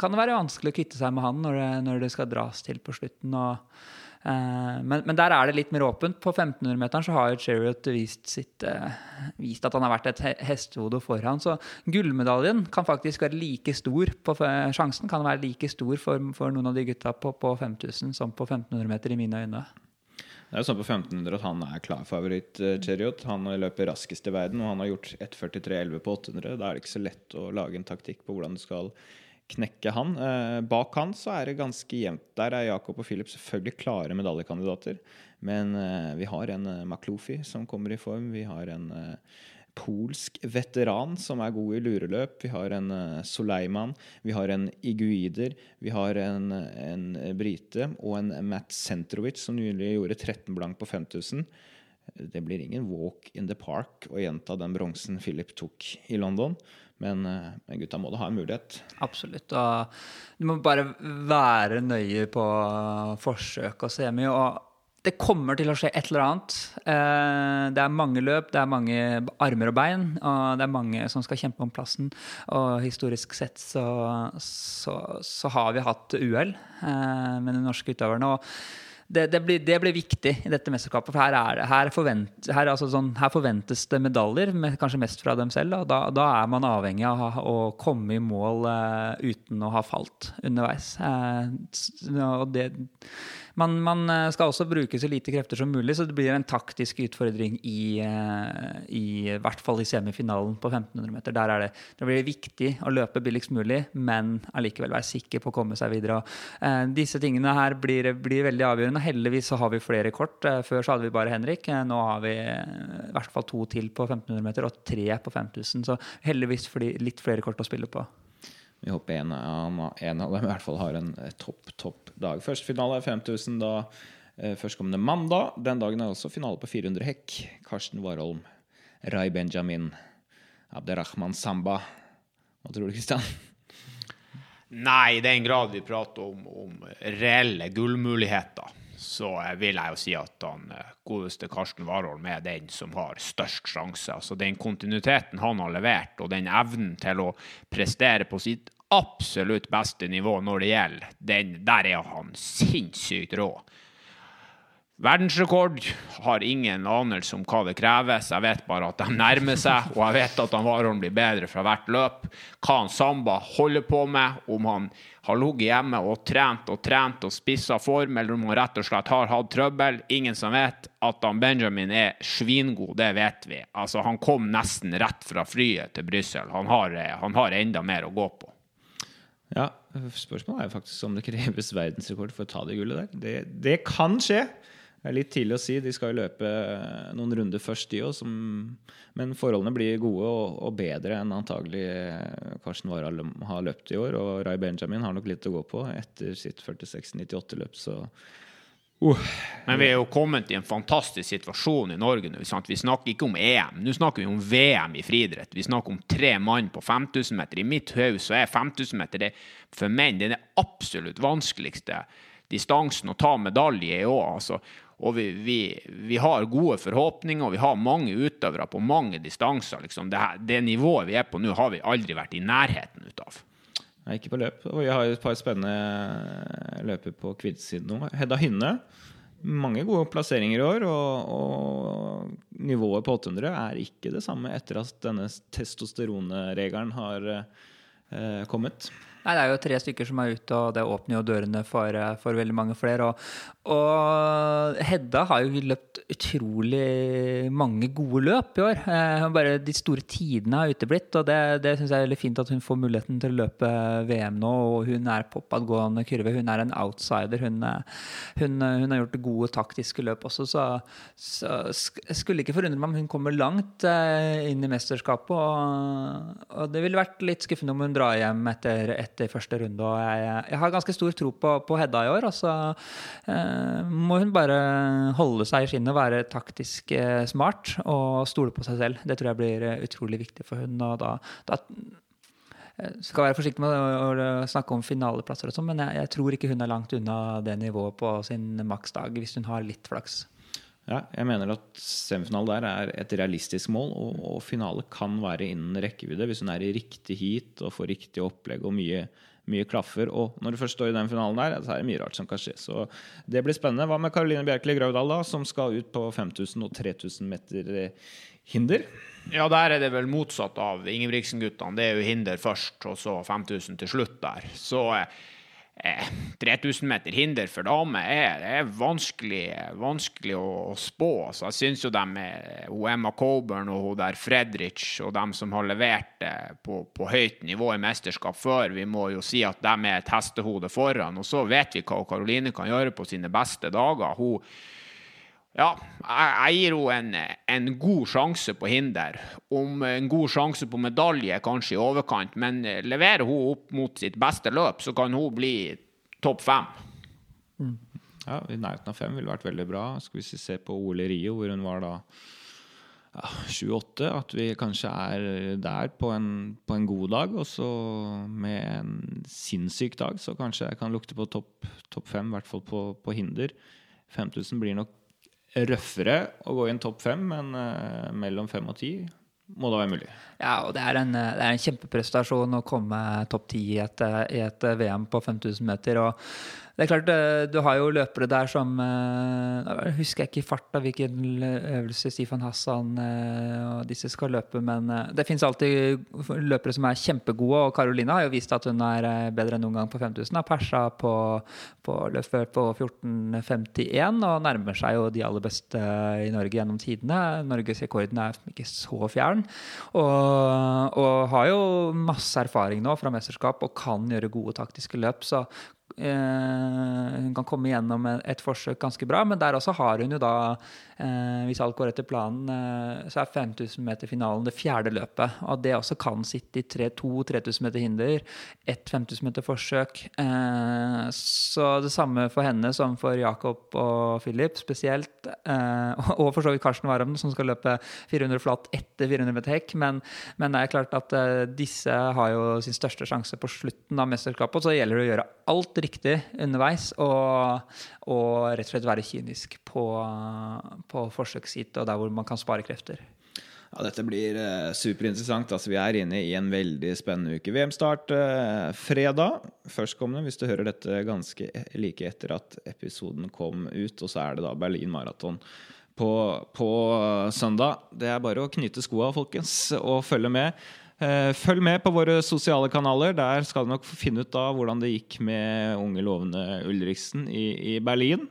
kan det være vanskelig å kvitte seg med han når det, når det skal dras til på slutten. Og, eh, men, men, der er det litt mer åpent. På 1500-meteren så har Chariot vist, eh, vist, at han har vært et hestehode foran. Så gullmedaljen kan faktisk være like stor på, Sjansen kan være like stor for, for noen av de gutta på, på 5000 som på 1500 meter, i mine øyne. Det er jo sånn på 1500 at han er klar favoritt, Cheriot. Han løper raskest i verden, og han har gjort 1.43,11 på 800. Da er det ikke så lett å lage en taktikk på hvordan du skal knekke han. Uh, bak han så er det ganske jevnt. Der er Jakob og Philip selvfølgelig klare medaljekandidater. Men uh, vi har en Maklofi som kommer i form. Vi har en polsk veteran som er god i lureløp. Vi har en uh, Soleiman, vi har en Iguider, vi har en, en brite og en Matt Centrovic som nylig gjorde 13 blank på 5000. Det blir ingen walk in the park å gjenta den bronsen Philip tok i London. Men, uh, men gutta må da ha en mulighet. Absolutt. Og du må bare være nøye på forsøk og semi. og det kommer til å skje et eller annet. Eh, det er mange løp, det er mange armer og bein, og det er mange som skal kjempe om plassen. Og historisk sett så, så, så har vi hatt uhell eh, med de norske utøverne. og det, det, blir, det, blir, viktig i dette mesterskapet. For her, er, her, forvent, her, altså sånn, her forventes det medaljer, med, kanskje mest fra dem selv. Og da, da, er man avhengig av å komme i mål uh, uten å ha falt underveis. Og det man, man, eh, skal også bruke så lite krefter som mulig, så det blir en taktisk utfordring i, eh, i, hvert fall i semifinalen på 1500 meter. Der er det, det blir viktig å løpe billigst mulig, men allikevel være sikker på å komme seg videre. Og, eh, disse tingene her blir, blir, veldig avgjørende. Heldigvis så har vi flere kort. Eh, før så hadde vi bare Henrik. Nå har vi i hvert fall to til på 1500 meter og tre på 5000. Så heldigvis litt flere kort å spille på. Vi håper en, en, av dem i hvert fall har en eh, topp, topp dag. Første finale er 5000 da eh, førstkommende mandag. Den dagen er også finale på 400 hekk. Karsten Warholm, Rai Benjamin, Abderrahman Samba. Hva tror du, Kristian? Nei, i den grad vi prater om, om reelle gullmuligheter så vil jeg jo si at han eh, godeste Karsten Warholm er den som har størst sjanse. Altså Den kontinuiteten han har levert, og den evnen til å prestere på sitt absolutt beste nivå når det gjelder, den, der er han sinnssykt rå. Verdensrekord har ingen anelse om hva det kreves. Jeg vet bare at de nærmer seg, og jeg vet at han Warholm blir bedre fra hvert løp. Hva han Samba holder på med, om han har ligget hjemme og trent og trent og spissa form, eller om han rett og slett har hatt trøbbel. Ingen som vet. At han Benjamin er svingod, det vet vi. Altså, Han kom nesten rett fra flyet til Brussel. Han, han har enda mer å gå på. Ja, Spørsmålet er faktisk om det kreves verdensrekord for å ta det gullet der. Det, det kan skje. Det er litt tidlig å si. De skal jo løpe noen runder først, de òg. Men forholdene blir gode og, og bedre enn antagelig Karsten Warhall har løpt i år. Og Ray Benjamin har nok litt å gå på etter sitt 46-98-løp, så Uh. Men vi er jo kommet i en fantastisk situasjon i Norge nå. Vi snakker ikke om EM, nå snakker vi om VM i friidrett. Vi snakker om tre mann på 5000 meter. I mitt hode så er 5000 meter det, for menn den absolutt vanskeligste distansen å ta medalje i òg. Altså. Og vi, vi, vi, har gode forhåpninger, og vi har mange utøvere på mange distanser. Liksom. Det, det, nivået vi er på nå, har vi aldri vært i nærheten av. Nei, ikke på løp. Og vi har et par spennende løper på kvinnesiden nå. Hedda Hynne. Mange gode plasseringer i år, og, og, nivået på 800 er ikke det samme etter at denne testosteronregelen har eh, kommet. Nei, Det er jo tre stykker som er ute, og det åpner jo dørene for, eh, for veldig mange flere. Og, og, Hedda har jo løpt utrolig mange gode løp i år. Eh, bare de store tidene har uteblitt, og det, det syns jeg er veldig fint at hun får muligheten til å løpe VM nå. Og hun er oppadgående kurve. Hun er en outsider. Hun, eh, hun, hun, har gjort gode taktiske løp også, så, så skulle ikke forundre meg om hun kommer langt inn i mesterskapet. Og, og det ville vært litt skuffende om hun drar hjem etter, etter etter første runde. Og jeg, jeg har ganske stor tro på, på Hedda i år. Og så eh, må hun bare holde seg i skinnet, være taktisk eh, smart og stole på seg selv. Det tror jeg blir eh, utrolig viktig for hun. Og da, da eh, skal være forsiktig med å, snakke om finaleplasser, og sånn, men jeg, jeg, tror ikke hun er langt unna det nivået på sin maksdag, hvis hun har litt flaks. Ja, jeg mener at semifinale der er et realistisk mål, og, og, finale kan være innen rekkevidde hvis hun er i riktig heat og får riktig opplegg og mye, mye klaffer. Og når du først står i den finalen der, så er det mye rart som kan skje. Så det blir spennende. Hva med Karoline Bjerkeli Graudal, da, som skal ut på 5000 og 3000 meter eh, hinder? Ja, der er det vel motsatt av Ingebrigtsen-guttene. Det er jo hinder først, og så 5000 til slutt der. Så eh, 3000 meter hinder for damer er, er vanskelig, vanskelig, å, spå. Så jeg syns jo de hun Emma Coburn og hun der Fredrich og dem som har levert det på, på, høyt nivå i mesterskap før, vi må jo si at de er et hestehode foran. Og så vet vi hva Karoline kan gjøre på sine beste dager. Hun ja, jeg gir henne en, god sjanse på hinder. Om en god sjanse på medalje kanskje i overkant, men leverer hun opp mot sitt beste løp, så kan hun bli topp fem. Mm. Ja, I nærheten av fem ville vært veldig bra. Skal vi se på OL i Rio, hvor hun var da ja, 7-8. At vi kanskje er der på en, på en, god dag. Og så med en sinnssyk dag, så kanskje jeg kan lukte på topp topp fem, i hvert fall på, på hinder. 5000 blir nok røffere å gå i en topp fem, men uh, mellom fem og ti må da være mulig. Ja, og det er en, det er en kjempeprestasjon å komme topp ti i, i, et VM på 5000 meter. og det er klart, eh, Du har jo løpere der som eh, Jeg husker ikke i farta hvilken øvelse Stefan Hassan eh, og disse skal løpe, men det fins alltid løpere som er kjempegode. Og Karolina har jo vist at hun er bedre enn noen gang på 5000. Har persa på, på løpet på 14,51 og nærmer seg jo de aller beste i Norge gjennom tidene. Norgesrekorden er ikke så fjern. Og, og har jo masse erfaring nå fra mesterskap og kan gjøre gode taktiske løp. Så hun kan komme gjennom et forsøk ganske bra, men der også har hun jo da, eh, hvis alt går etter planen, eh, så er 5000 meter-finalen det fjerde løpet. Og det også kan sitte i to 3000 meter hinder, ett 5000 meter-forsøk. Så det samme for henne som for Jakob og Philip spesielt. Og for så vidt Karsten Warholm, som skal løpe 400 flat etter 400 meter hekk. Men, men det er klart at disse har jo sin største sjanse på slutten av mesterskapet, så gjelder det å gjøre alt riktig underveis og, og rett og slett være kynisk på, på forsøksside og der hvor man kan spare krefter. Ja, Dette blir eh, superinteressant. Altså, vi er inne i en veldig spennende uke. VM-start eh, fredag førstkommende, hvis du hører dette ganske like etter at episoden kom ut. Og så er det da Berlin Maraton på, på søndag. Det er bare å knyte skoa, folkens, og følge med. Eh, følg med på våre sosiale kanaler. Der skal du nok finne ut av hvordan det gikk med unge lovende Ulriksen i, i Berlin.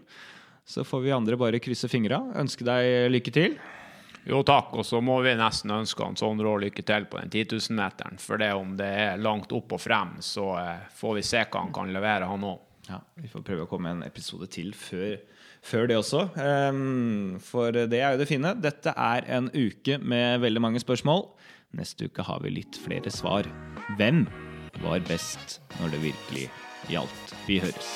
Så får vi andre bare krysse fingra. Ønske deg lykke til. Jo takk, og så må vi nesten ønske han sånn rå lykke til på den 10 000-meteren. For det om det er langt opp og frem, så eh, får vi se hva han kan levere, han òg. Ja, vi får prøve å komme en episode til før, før det også. Um, for det er jo det fine. Dette er en uke med veldig mange spørsmål. Neste uke har vi litt flere svar. Hvem var best når det virkelig gjaldt? Vi høres.